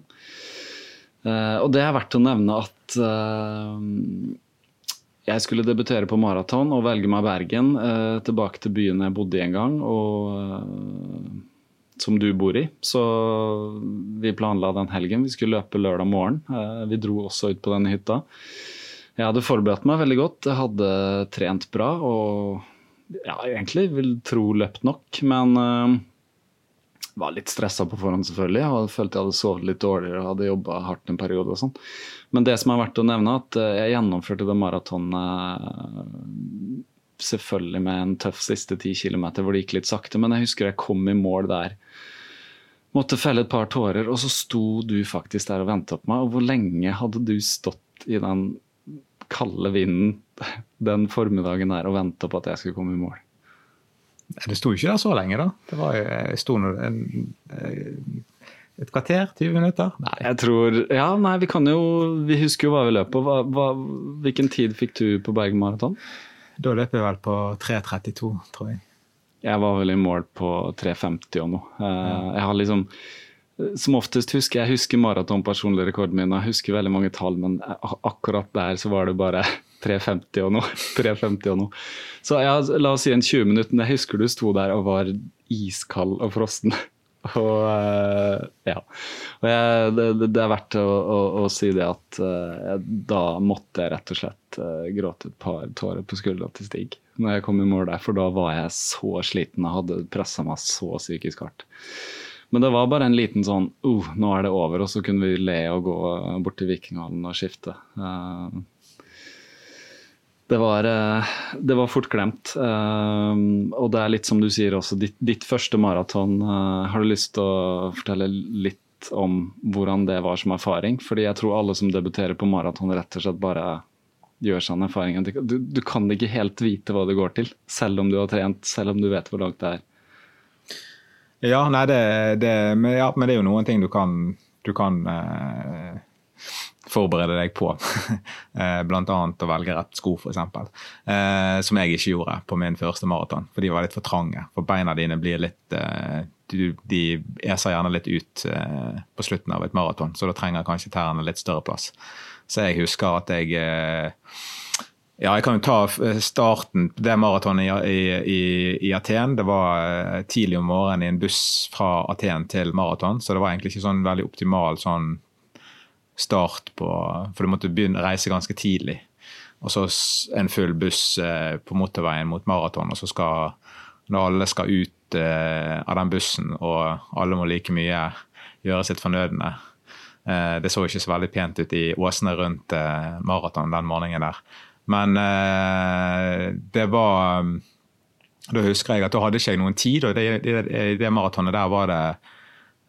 og det er verdt å nevne at jeg skulle debutere på maraton og velge meg Bergen, tilbake til byen jeg bodde i en gang. og som du bor i. Så vi planla den helgen. Vi skulle løpe lørdag morgen. Eh, vi dro også ut på denne hytta. Jeg hadde forberedt meg veldig godt. Jeg hadde trent bra og ja, egentlig vil tro løpt nok. Men uh, var litt stressa på forhånd, selvfølgelig. Jeg følte jeg hadde sovet litt dårligere og hadde jobba hardt en periode. og sånn. Men det som er verdt å nevne, at eh, jeg gjennomførte det maratonet selvfølgelig med en tøff siste ti kilometer hvor det gikk litt sakte, men jeg husker jeg kom i mål der. Måtte felle et par tårer, og så sto du faktisk der og venta på meg. Og hvor lenge hadde du stått i den kalde vinden den formiddagen der og venta på at jeg skulle komme i mål? Det sto ikke der så lenge, da. Det var jeg sto nå et kvarter? 20 minutter? Nei, jeg tror Ja, nei, vi kan jo Vi husker jo hva vi løp på. Hva, hva, hvilken tid fikk du på Bergen Maraton? Da løper jeg vel på 3.32, tror jeg. Jeg var vel i mål på 3.50 og noe. Eh, jeg har liksom som oftest husker jeg husker maraton personlig rekorden min. Jeg husker veldig mange tall, men akkurat der så var det bare 3.50 og noe. 3.50 og noe. Så ja, la oss si en 20 minutter. Jeg husker du sto der og var iskald og frossen. Og uh, ja. Og jeg, det, det, er verdt å, å, å si det at uh, da måtte jeg rett og slett uh, gråte et par tårer på skuldra til Stig når jeg kom i mål der, for da var jeg så sliten og hadde pressa meg så psykisk hardt. Men det var bare en liten sånn uh, nå er det over, og så kunne vi le og gå bort til Vikinghallen og skifte. Uh, det var, eh, det var, fort glemt. Eh, og det er litt som du sier også, ditt, ditt første maraton. Eh, har du lyst til å fortelle litt om hvordan det var som erfaring? Fordi jeg tror alle som debuterer på maraton, rett og slett bare gjør seg en erfaring. Du, du, kan ikke helt vite hva det går til, selv om du har trent, selv om du vet hvor langt det er. Ja, nei, det, det men, ja, men, det er jo noen ting du kan, du kan eh, forberede deg på. Eh, Bl.a. å velge rett sko, f.eks. Eh, som jeg ikke gjorde på min første maraton, for de var litt for trange. For beina dine blir litt eh, du, De eser gjerne litt ut eh, på slutten av et maraton, så da trenger kanskje tærne litt større plass. Så jeg husker at jeg eh, ja, jeg kan jo ta starten starten. Det maratonet i, i, i, Aten. Det var tidlig om morgenen i en buss fra Aten til maraton, så det var egentlig ikke sånn veldig optimal sånn start på For du måtte begynne å reise ganske tidlig. Og så en full buss eh, på motorveien mot maraton, og så skal når alle skal ut eh, av den bussen, og alle må like mye gjøre sitt fornødne. Eh, det så ikke så veldig pent ut i åsene rundt eh, maraton den morgenen der. Men eh, det var Da husker jeg at da hadde ikke jeg noen tid, og i det, det, det maratonet der var det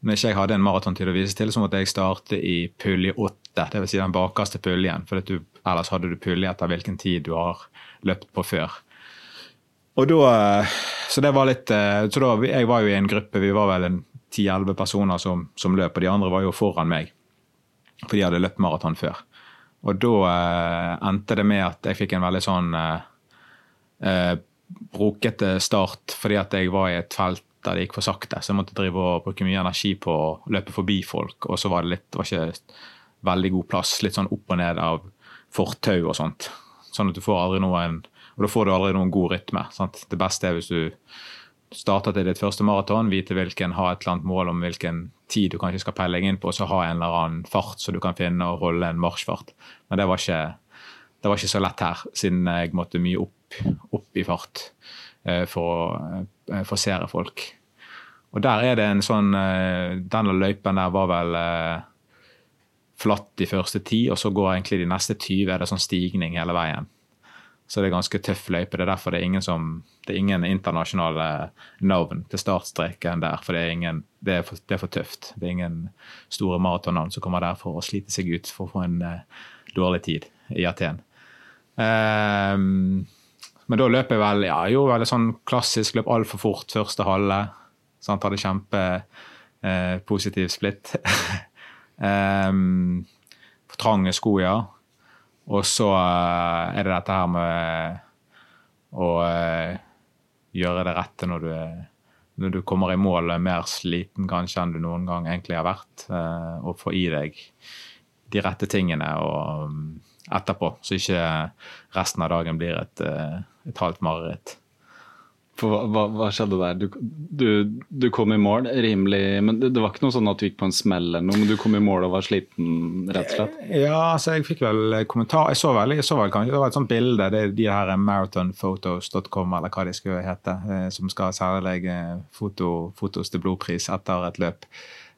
når ikke jeg hadde en maratontid å vise til, så måtte jeg starte i pulje åtte. Dvs. Si den bakerste puljen. For du, ellers hadde du pulje etter hvilken tid du har løpt på før. Og da, Så det var litt så da, Jeg var jo i en gruppe, vi var vel en ti-elleve personer som, som, løp, og de andre var jo foran meg. For de hadde løpt maraton før. Og da eh, endte det med at jeg fikk en veldig sånn eh, eh brokete start fordi at jeg var i et felt der det gikk for sakte. Så jeg måtte drive og bruke mye energi på å løpe forbi folk. Og så var det litt, var ikke veldig god plass. Litt sånn opp og ned av fortau og sånt. Sånn at du får aldri noen Og da får du aldri noen god rytme. Sant? Det beste er hvis du starter til ditt første maraton, vite hvilken, ha et eller annet mål om hvilken tid du kanskje skal peile inn på, og så ha en eller annen fart så du kan finne og holde en marsjfart. Men det var ikke, det var ikke så lett her, siden jeg måtte mye opp, opp i fart eh, for å eh, forsere folk. Og der er det en sånn eh, Denne løypen der var vel eh, flatt de første ti, og så går egentlig de neste 20 er det sånn stigning hele veien. Så det er ganske tøff løype. Det er derfor det er ingen, som, det er ingen internasjonale navn til startstreken der. For det er, ingen, det er, for, det er for, tøft. Det er ingen store maratonnavn som kommer der for å slite seg ut for å få en uh, dårlig tid i Aten. Um, men da løper jeg vel ja, jo, veldig sånn klassisk, løp altfor fort første halve. Sant? Hadde kjempe uh, splitt. um, for trange sko, ja. Og så uh, er det dette her med å uh, gjøre det rette når du, når du kommer i mål mer sliten kanskje enn du noen gang egentlig har vært. Uh, og få i deg de rette tingene og, um, etterpå, så ikke resten av dagen blir et, et halvt mareritt. Hva, hva, skjedde der? Du, du, du, kom i mål rimelig Men det, det, var ikke noe sånn at du gikk på en smell eller noe, men du kom i mål og var sliten, rett og slett? Ja, altså jeg fikk vel kommentar Jeg så vel, jeg så vel kanskje det var et sånt bilde, det er de her marathonphotos.com eller hva de skulle hete, eh, som skal særlig foto, fotos til blodpris etter et løp.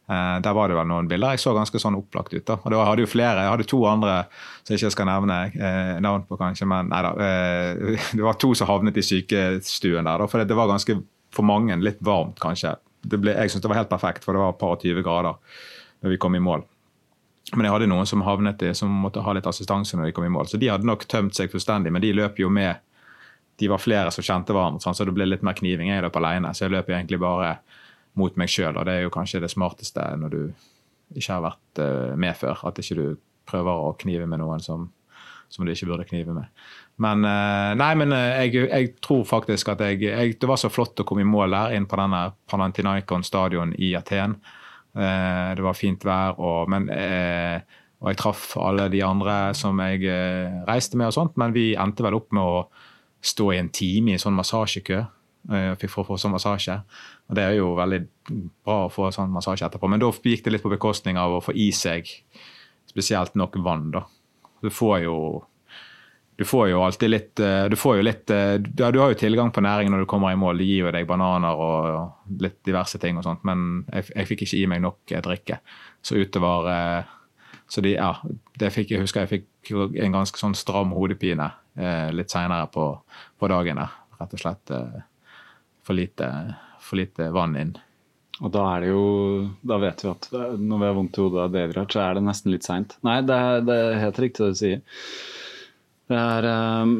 Uh, der var det vel noen bilder. Jeg så ganske sånn opplagt ut. da. Og det hadde jo flere. Jeg hadde to andre som jeg ikke skal nevne eh, navn på, kanskje. Men nei da. Eh, det var to som havnet i sykestuen der. Da, for det, var ganske, for mange, litt varmt, kanskje. Ble, jeg syntes det var helt perfekt, for det var et par og 20 grader når vi kom i mål. Men jeg hadde noen som havnet i, som måtte ha litt assistanse når de kom i mål. Så de hadde nok tømt seg fullstendig, men de løp jo med De var flere som kjente hverandre, sånn, så det ble litt mer kniving. Jeg løp alene, så jeg løp egentlig bare mot meg sjøl. Og det er jo kanskje det smarteste når du ikke har vært uh, med før. At ikke du prøver å knive med noen som, som du ikke burde knive med. Men uh, nei, men uh, jeg, jeg, tror faktisk at jeg, jeg, Det var så flott å komme i mål der, inn på denne Panantinaikon stadion i Aten. det var fint vær, og, men, og jeg traff alle de andre som jeg reiste med og sånt, men vi endte vel opp med å stå i en time i en sånn massasjekø. For å få sånn massasje. Og Det er jo veldig bra å få sånn massasje etterpå, men da gikk det litt på bekostning av å få i seg spesielt nok vann. da. Du får jo du får jo alltid litt eh, Du får jo litt eh, du, har jo tilgang på næring når du kommer i mål. De gir jo deg bananer og litt diverse ting og sånt, men jeg, jeg fikk ikke i meg nok eh, drikke. Så utover Så de, ja, det fikk jeg husker jeg fikk en ganske sånn stram hodepine litt seinere på, på dagen. Rett og slett for lite for lite vann inn. Og da er det jo Da vet vi at når vi har vondt i hodet av Deviraj, så er det nesten litt seint. Nei, det er, det er, helt riktig det du sier. Det er, um,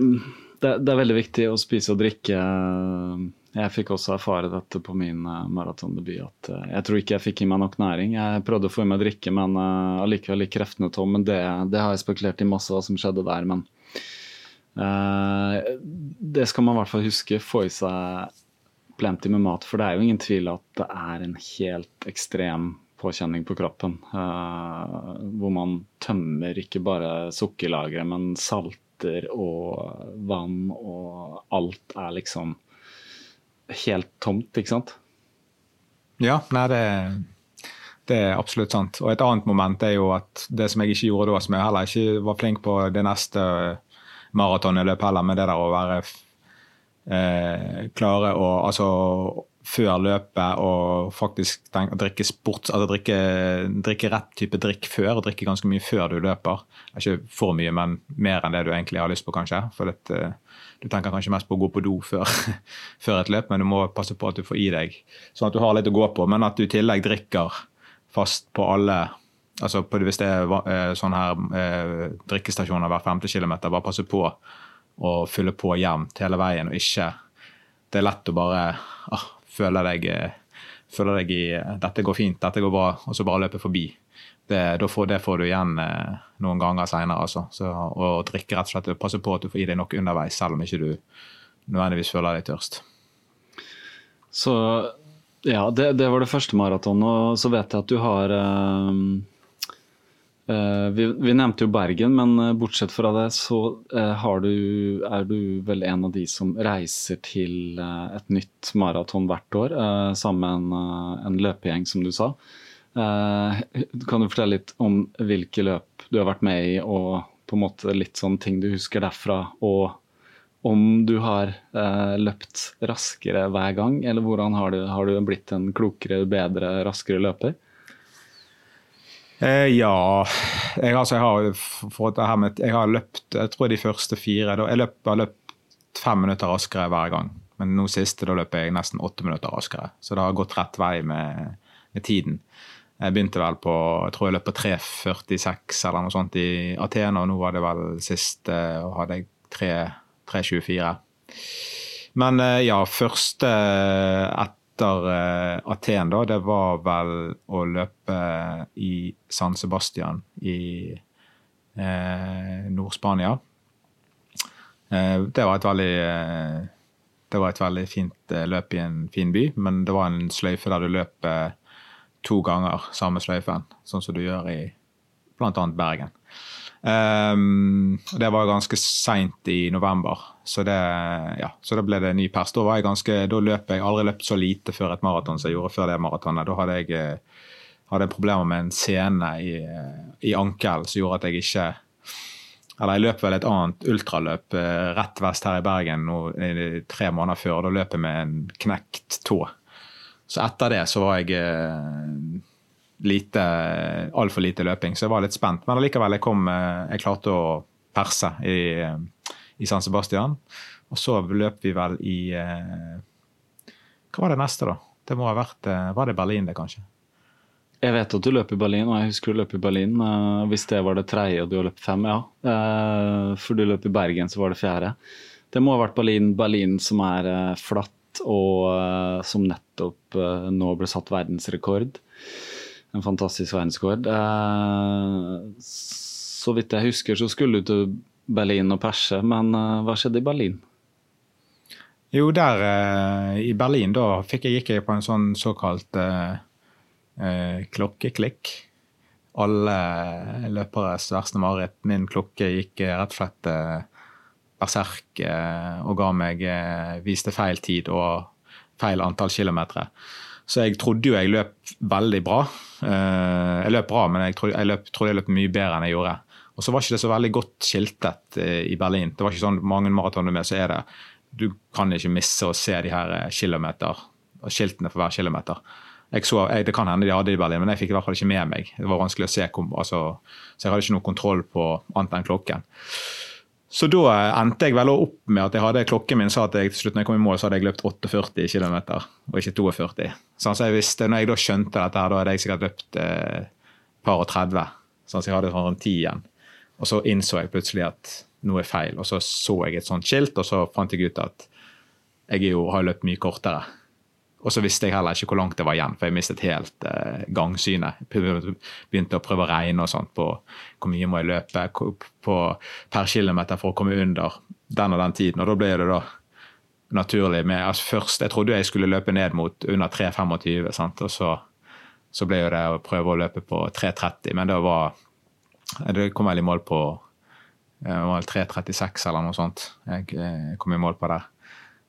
det, det er, veldig viktig å spise og drikke. Jeg fikk også erfare dette på min uh, maratondebut. At uh, jeg tror ikke jeg fikk i meg nok næring. Jeg prøvde å få i meg drikke, men uh, allikevel litt kreftene tom. Men det, det, har jeg spekulert i masse hva som skjedde der. Men det skal man i hvert fall huske. Få i seg plenty med mat. For det er jo ingen tvil at det er en helt ekstrem påkjenning på kroppen. Uh, hvor man tømmer ikke bare sukkerlageret, men salter og vann og alt er liksom helt tomt, ikke sant? Ja, nei, det, det er absolutt sant. Og et annet moment er jo at det som jeg ikke gjorde da, som jeg heller ikke var flink på det neste maratonet jeg løp heller, med det der å være eh, klare å altså før løpet og faktisk tenke, drikke sport, altså drikke, drikke, rett type drikk før. og Drikke ganske mye før du løper. Ikke for mye, men mer enn det du egentlig har lyst på, kanskje. For det, uh, du tenker kanskje mest på å gå på do før, før, et løp, men du må passe på at du får i deg sånn at du har litt å gå på. Men at du i tillegg drikker fast på alle altså på, Hvis det er uh, sånn her drikkestasjoner hver femte kilometer, bare passe på og fylle på jevnt hele veien, og ikke Det er lett å bare ah, føle, deg, føle deg i 'Dette går fint, dette går bra', og så bare løpe forbi. Det, får, det får du igjen eh, noen ganger seinere. Altså. Og drikke rett og slett, passe på at du får i deg nok underveis, selv om ikke du nødvendigvis føler deg tørst. Så ja, det, det var det første maratonet. Og så vet jeg at du har Uh, vi, vi, nevnte jo Bergen, men uh, bortsett fra det så uh, du, er du vel en av de som reiser til et nytt maraton hvert år sammen med en, en, løpegjeng, som du sa. kan du fortelle litt om hvilke løp du har vært med i, og på en måte litt sånn ting du husker derfra? Og om du har løpt raskere hver gang, eller hvordan har du, har du blitt en klokere, bedre, raskere løper? Eh, ja jeg, altså, jeg, har med, jeg har løpt jeg tror de første fire. Da, jeg løp, har løpt fem minutter raskere hver gang. Men nå siste da løper jeg nesten åtte minutter raskere. Så det har gått rett vei med, med tiden. Jeg begynte vel på jeg tror jeg løp på 3.46 eller noe sånt i Athena, og nå var det vel sist og hadde jeg 3.24. Men uh, ja, første etter uh, Aten, da, det var vel å løpe i San Sebastian i Nord-Spania. det var et veldig det var et veldig fint eh, løp i en fin by, men det var en sløyfe der du eh, to ganger samme sløyfen, sånn som du gjør i bl.a. Bergen. Um, det var ganske seint i november, så, det, ja, så da ble det ny pers. Da, var jeg ganske, da løp jeg aldri løpt så lite før et maraton som jeg gjorde før det maratonet. Da hadde jeg hadde jeg problemer med en sene i, i ankel som gjorde at jeg ikke eller jeg løp vel et annet ultraløp eh, rett vest her i Bergen nå, tre måneder før. Da løp jeg med en knekt tå. Så etter det så var jeg eh, lite, altfor lite løping, så jeg var litt spent. Men allikevel, jeg, kom, eh, jeg klarte å perse i, i, San Sebastian. Og så løp vi vel i Hva var det neste, da? Det må ha vært Var det Berlin, det, kanskje? Jeg vet at du løp i Berlin, og jeg husker du løp i Berlin. Uh, hvis det var det tredje og du har løpt fem, ja. For du løp i Bergen, så var det fjerde. Det må ha vært Berlin, Berlin som er flatt, og som nettopp nå ble satt verdensrekord. En fantastisk verdensrekord. så vidt jeg husker, så skulle du til Berlin og perse, men hva skjedde i Berlin? Jo, der i Berlin, da fikk jeg gikk jeg på en sånn såkalt eh, klokkeklikk. Alle løperes verste mareritt. Min klokke gikk eh, rett og slett eh, berserk eh, og ga meg eh, viste feil tid og feil antall kilometer. Så jeg trodde jo jeg løp veldig bra. Eh, jeg løp bra, men jeg trodde jeg, løp, trodde jeg løp mye bedre enn jeg gjorde. Og så var ikke det så veldig godt skiltet i Berlin. Det var ikke sånn mange maratoner med, så er det Du kan ikke misse å se de her kilometer, skiltene for hver kilometer. Så, jeg, det kan hende de hadde i Berlin, men jeg fikk i hvert fall ikke med meg. Det var vanskelig å se, altså, Så jeg hadde ikke noe kontroll på annet enn klokken. Så da endte jeg vel opp med at jeg hadde klokken min sa at jeg til slutt når jeg kom i mål, så hadde jeg løpt 48 km og ikke 42. Sånn, så jeg visste, når jeg da skjønte dette, her, da hadde jeg sikkert løpt eh, par og 30. Sånn, så jeg hadde sånn 10 igjen. Og så innså jeg plutselig at noe er feil. Og så så jeg et sånt skilt, og så fant jeg ut at jeg jo, har løpt mye kortere. Og så visste jeg heller ikke hvor langt det var igjen, for jeg mistet helt eh, gangsynet. Begynte å prøve å regne og sånt på hvor mye må jeg løpe på, per kilometer for å komme under den og den tiden. Og da ble det da naturlig med altså Først jeg trodde jeg skulle løpe ned mot under 3,25, og så, så ble det å prøve å løpe på 3,30. Men det var Det kom vel i mål på 3,36 eh, eller noe sånt. Jeg, jeg kom i mål på.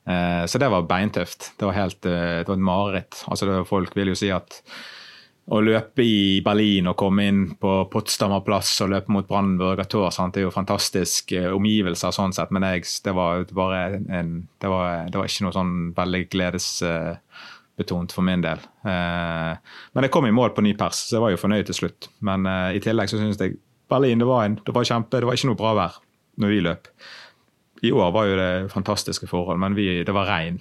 Eh, så det var beintøft. Det var helt, eh, det var et mareritt. Altså folk vil jo si at å løpe i Berlin og komme inn på Potsdamer plass og løpe mot Brandenburger Tor, sant? det er jo fantastiske omgivelser sånn sett, men jeg, det, var bare en, det, var, det var ikke noe sånn veldig gledesbetont for min del. Eh, men jeg kom i mål på ny pers, så jeg var jo fornøyd til slutt. Men i tillegg så syns jeg Berlin det var, en, det var kjempe, det var ikke noe bra vær når vi løp. I år var jo det fantastiske forhold, men vi, det var regn.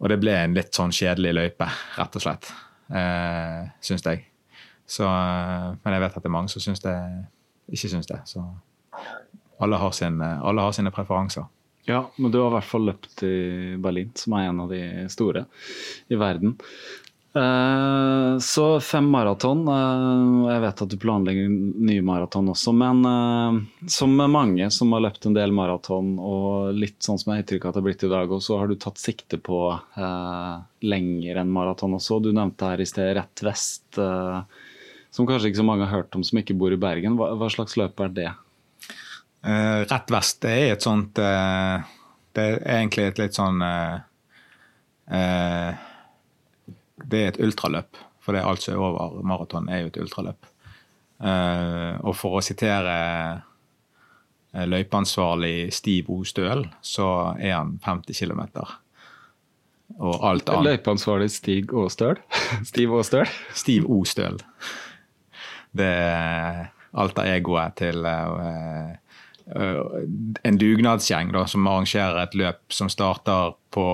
Og det ble en litt sånn kjedelig løype, rett og slett. Eh, syns jeg. Så, eh, men jeg vet at det er mange som syns det, ikke syns det. Så alle har, sin, alle har sine preferanser. Ja, men du har i hvert fall løpt i Berlin, som er en av de store i verden. Eh, så fem maraton. Uh, jeg vet at du planlegger nye maraton også, men uh, som mange som har løpt en del maraton, og litt sånn som jeg har inntrykk av at det har blitt i dag, og så har du tatt sikte på lenger enn maraton også. Du nevnte her i sted Rett Vest, som kanskje ikke så mange har hørt om som ikke bor i Bergen. Hva, hva slags løp er det? Rett Vest det er et sånt Det er egentlig et litt sånn det er et ultraløp. For det er alt som er over maraton, er jo et ultraløp. Uh, og for å sitere uh, løypeansvarlig Stiv O. Støl, så er han 50 km. Og alt annet Løypeansvarlig Stig O. Støl? Stiv O. Støl? Stiv O. Støl. Det er alt av egoet til uh, en dugnadsgjeng da, som arrangerer et løp som starter på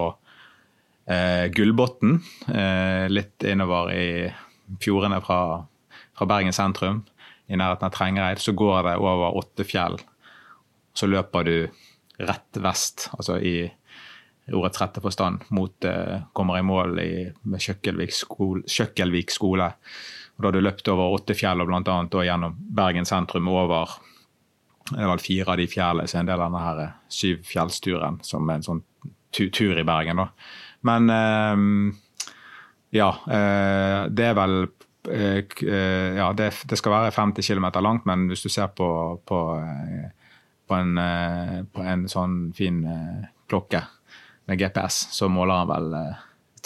eh, Gullbotn, eh, litt innover i fjordene fra, fra, Bergen sentrum, i nærheten av Trengereid. Så går det over åtte fjell. Så løper du rett vest, altså i ordets rette forstand, mot eh, kommer i mål i, med Kjøkkelvik skole, Kjøkkelvik skole. Og da har du løpt over åtte fjell, og bl.a. gjennom Bergen sentrum over det var fire av de fjellene er en del av denne her syvfjellsturen, som er en sånn tur i Bergen. da. Men ehm, ja, eh, det er vel eh, Ja, det, det skal være 50 km langt, men hvis du ser på, på, på, en, på en, sånn fin klokke med GPS, så måler han vel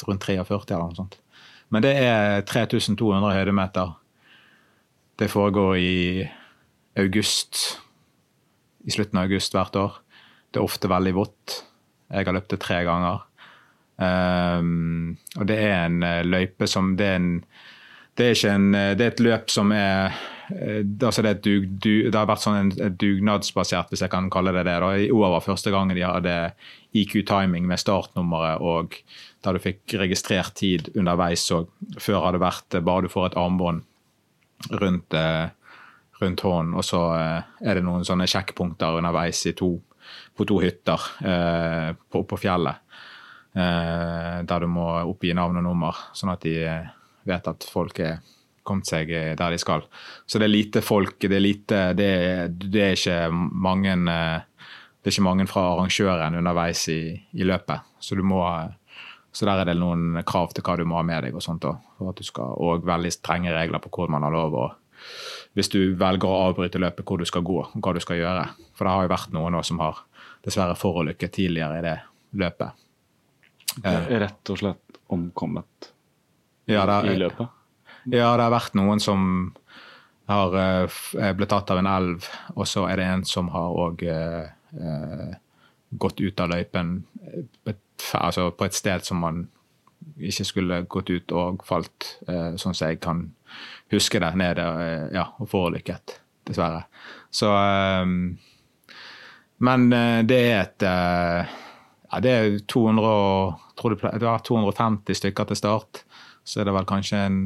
rundt 43 eller noe sånt. Men det er 3200 høydemeter. Det foregår i august i slutten av august hvert år. Det er ofte veldig vått. Jeg har løpt det tre ganger. Um, og det er en uh, løype som det er, en, det er en, uh, det er et løp som er uh, altså det, er dug, du, det, har vært sånn en, dugnadsbasert, hvis jeg kan kalle det det. Da. I år var første gangen de hadde IQ-timing med startnummeret, og der du fikk registrert tid underveis. Og før hadde det vært bare du får et armbånd rundt rundt hånden. Og så eh, er det noen sånne sjekkpunkter underveis to, på to hytter eh, på, på fjellet. Eh, der du må oppgi navn og nummer, sånn at de eh, vet at folk er kommet seg eh, der de skal. Så det er lite folk. Det er, lite, det, det er ikke mange det er ikke mange fra arrangøren underveis i, i løpet. Så må så der er det noen krav til hva du må ha med deg, og sånt, skal og veldig strenge regler på hvor man har lov å hvis du velger å avbryte løpet, hvor du skal gå og hva du skal gjøre. For det har jo vært noen som har dessverre forulykket tidligere i det løpet. Eh, rett og slett omkommet ja, er, i løpet? Ja, det har vært noen som har uh, blitt tatt av en elv, og så er det en som har òg gått ut av løypen altså på et sted som man ikke skulle gått ut og falt, sånn som jeg kan huske det nede eh, ja, og forulykket, dessverre. Så Men eh, det er et ja, det er 200, tror det var 250 stykker til start. Så er det vel kanskje en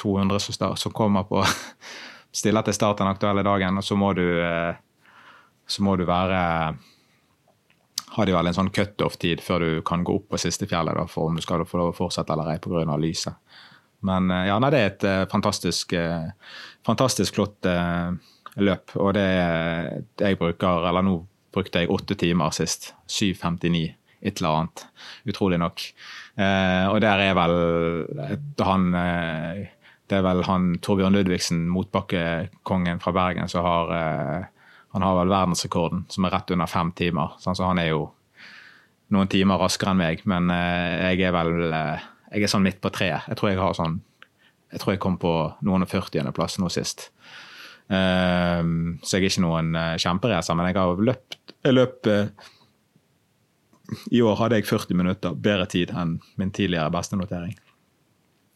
200 som, start, som kommer på stiller til start den aktuelle dagen. Og så må du, så må du være har de vel en sånn cutoff-tid før du kan gå opp på siste fjellet da, for om du skal få lov å fortsette eller ei pga. lyset. Men eh, ja, nei, det er et uh, fantastisk, fantastisk flott løp. Og det jeg bruker Eller nå brukte jeg åtte timer sist. 7.59, et eller annet. Utrolig nok. og der er vel han Det er vel han Torbjørn Ludvigsen, motbakkekongen fra Bergen, som har Han har vel verdensrekorden, som er rett under fem timer. Sånn, så han er jo noen timer raskere enn meg, men jeg er vel jeg er sånn midt på treet. Jeg tror jeg har sånn Jeg tror jeg kom på noen og 40.-plass nå sist. Så jeg er ikke noen kjemperacer, men jeg har løpt Jeg løp uh, I år hadde jeg 40 minutter bedre tid enn min tidligere beste notering.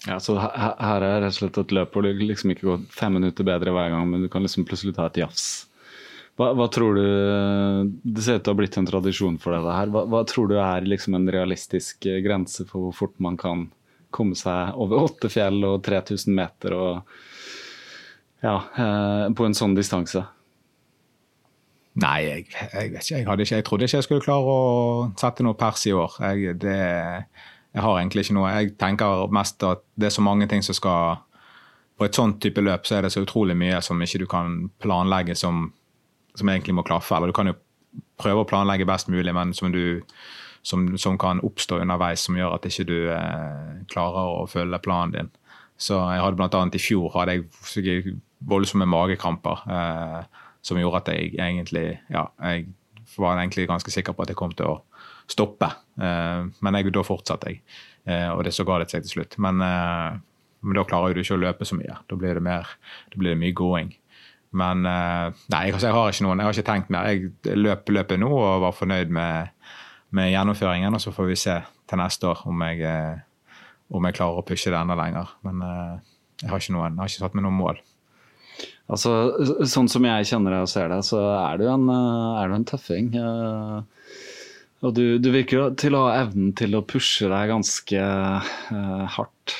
Ja, så her, her er rett og slett et løp hvor det liksom ikke går fem minutter bedre hver gang, men du kan liksom plutselig ta et jafs. Hva, hva, tror du Det ser ut til å ha blitt en tradisjon for deg. her. Hva, hva tror du er liksom en realistisk eh, grense for hvor fort man kan komme seg over åtte fjell og 3000 meter og ja, eh, på en sånn distanse? Nei, jeg, jeg, vet ikke. Jeg, ikke. jeg, trodde ikke jeg skulle klare å sette noe pers i år. Jeg, det, jeg har egentlig ikke noe. Jeg tenker mest at det er så mange ting som skal På et sånt type løp så er det så utrolig mye som ikke du kan planlegge som som egentlig må klaffe. Eller du kan jo prøve å planlegge best mulig, men som, du, som, som kan oppstå underveis som gjør at ikke du eh, klarer å følge planen din. Så jeg hadde annet I fjor hadde jeg voldsomme magekramper eh, som gjorde at jeg egentlig ja, jeg var egentlig ganske sikker på at jeg kom til å stoppe. Eh, men jeg, da fortsatte jeg, eh, og det så ga det seg til slutt. Men, eh, men da klarer du ikke å løpe så mye. Da blir det, mer, da blir det mye gåing. Men nei, jeg, har ikke noen, jeg har ikke tenkt mer. Jeg løp løpet nå og var fornøyd med, med, gjennomføringen. Og så får vi se til neste år om jeg, om jeg klarer å pushe det enda lenger. Men jeg har ikke, noen, jeg har ikke satt meg noen mål. Altså, sånn som jeg kjenner deg og ser deg, så er du en, eh, er du en tøffing. Eh, og du, du, virker til å ha evnen til å pushe deg ganske uh, hardt,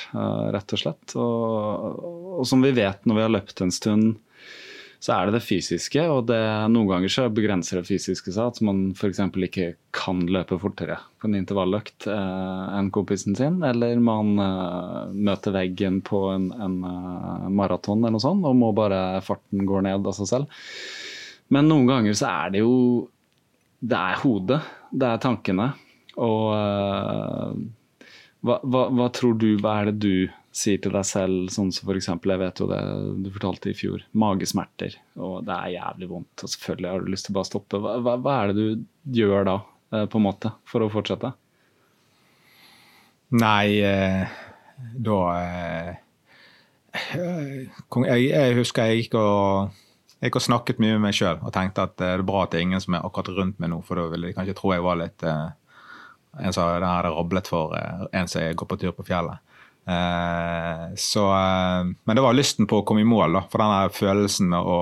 rett og slett. Og, og, som vi vet når vi har løpt en stund, så er det det fysiske. Og det, noen ganger så begrenser det fysiske seg at man f.eks. ikke kan løpe fortere på en intervalløkt eh, enn kompisen sin. Eller man eh, møter veggen på en, en uh, maraton eller noe sånt og må bare farten går ned av seg selv. Men noen ganger så er det jo Det er hodet. Det er tankene. Og eh, hva, hva, hva tror du Hva er det du sier til deg selv, sånn som f.eks. jeg vet jo det du fortalte i fjor, magesmerter, og det er jævlig vondt, og selvfølgelig har du lyst til å bare stoppe. Hva, hva, hva er det du gjør da, eh, på en måte, for å fortsette? Nei, eh, da eh, jeg, jeg, husker jeg gikk og jeg gikk og snakket mye med meg sjøl og tenkte at det er bra at det er ingen som er akkurat rundt meg nå, for da ville de kanskje tro jeg var litt en som hadde rablet for en som går på tur på fjellet. Eh, så, eh, men det var lysten på å komme i mål, da, for den følelsen med å,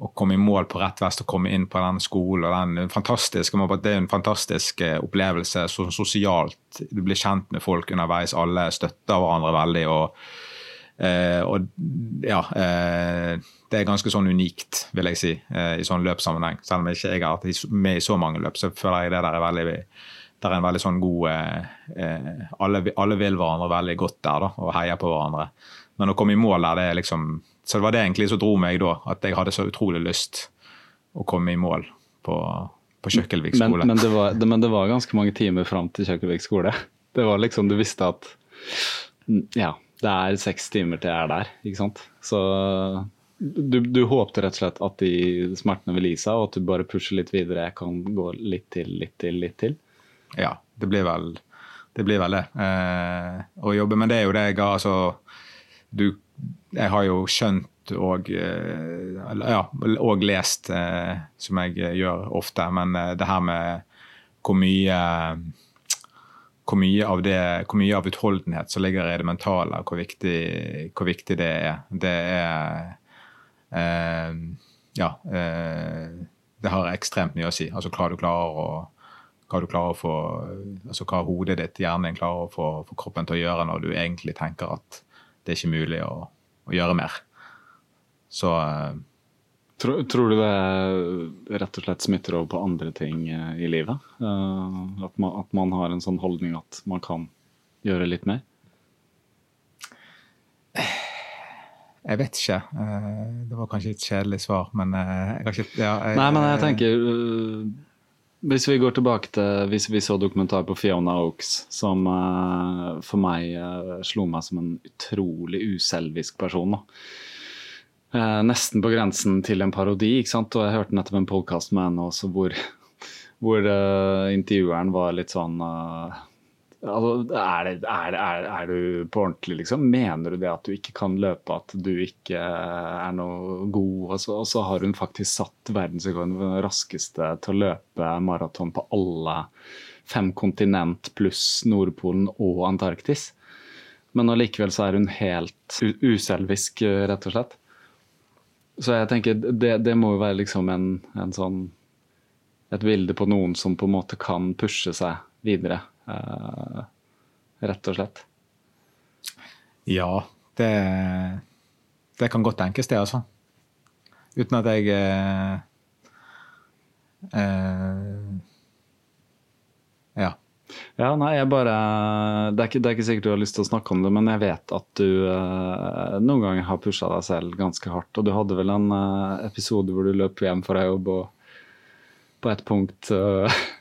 å, komme i mål på rett vest og komme inn på den skolen. den Det er en fantastisk eh, opplevelse så, sosialt. Du blir kjent med folk underveis, alle støtter hverandre veldig. og og ja Det er ganske sånn unikt, vil jeg si, i sånn løpssammenheng. Selv om jeg ikke har vært med i så mange løp, så føler jeg det der er veldig det er en veldig sånn god eh, eh, alle, alle, vil hverandre veldig godt der da, og heier på hverandre. Men å komme i mål der, det er liksom Så det var det egentlig som dro meg da. At jeg hadde så utrolig lyst å komme i mål på, på Kjøkkelvik skole. Men, men, det var, det, men, det var, ganske mange timer fram til Kjøkkelvik skole. Det var liksom, Du visste at ja, det er seks timer til jeg er der, ikke sant. Så du, du håpte rett og slett at de smertene vil gi seg, og at du bare pusher litt videre. Jeg kan gå litt til, litt til, litt til. Ja, det blir vel det. Blir vel det. Eh, å jobbe med det er jo det jeg har altså du, Jeg har jo skjønt og, eh, ja, og lest, eh, som jeg gjør ofte, men eh, det her med hvor mye hvor mye, av det, hvor mye av utholdenhet som ligger i det mentale, hvor viktig, hvor viktig det er. Det er eh, Ja. Eh, det har ekstremt mye å si. Altså, klarer du klarer å hva få, altså hva hodet ditt, hjernen din, klarer å få, få, kroppen til å gjøre når du egentlig tenker at det er ikke mulig å, å gjøre mer. Så uh, tror, tror, du det rett og slett smitter over på andre ting uh, i livet? Uh, at, man, at, man, har en sånn holdning at man kan gjøre litt mer? Jeg vet ikke. Det var kanskje et kjedelig svar, men jeg har ikke ja, jeg, Nei, men jeg tenker hvis vi går tilbake til hvis vi så dokumentar på Fiona Oaks, som uh, for meg uh, slo meg som en utrolig uselvisk person. Uh, nesten på grensen til en parodi. ikke sant? Og jeg hørte nettopp en podkast med henne også hvor, hvor intervjueren var litt sånn Altså, er, det, er, er, er, du på ordentlig, liksom? Mener du det at du ikke kan løpe, at du ikke er noe god? Og så, og så har hun faktisk satt verdensrekorden for den raskeste til å løpe maraton på alle fem kontinent pluss Nordpolen og Antarktis. Men allikevel så er hun helt uselvisk, rett og slett. Så jeg tenker det, det må jo være liksom en, en sånn Et bilde på noen som på en måte kan pushe seg videre rett og slett. Ja, det, det kan godt tenkes, det, altså. Uten at jeg uh, uh, Ja. Ja, nei, jeg bare det er, ikke, det er, ikke, sikkert du har lyst til å snakke om det, men jeg vet at du uh, noen ganger har pusha deg selv ganske hardt. Og du hadde vel en uh, episode hvor du løp hjem fra jobb og på et punkt uh,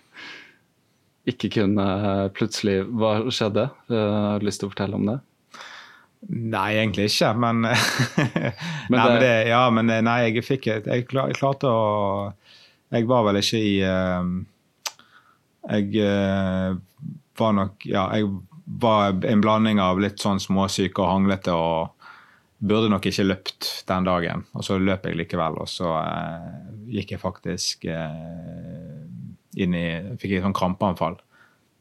ikke kunne plutselig Hva skjedde? Eh, har du lyst til å fortelle om det? Nei, egentlig ikke, men, men, nei, men det, Ja, men eh, nei, jeg fikk Jeg klarte å Jeg var vel ikke i Jeg var nok Ja, jeg var en blanding av litt sånn småsyk og hanglete og burde nok ikke løpt den dagen. Og så løp jeg likevel, og så gikk jeg faktisk inn i Fikk et sånn krampeanfall.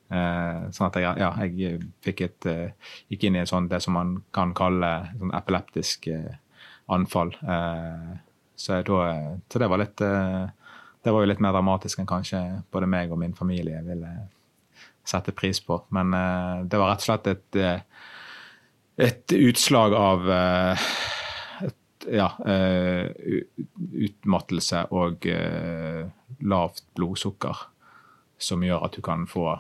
Eh, sånn at jeg, ja, jeg fikk et, eh, gikk inn i sånn, det som man kan kalle sånn epileptisk eh, anfall. Så, da, så det var litt Det var jo litt mer dramatisk enn kanskje både meg og min familie ville sette pris på. Men det var rett og slett et, et utslag av ja, utmattelse og lavt blodsukker som gjør at du kan få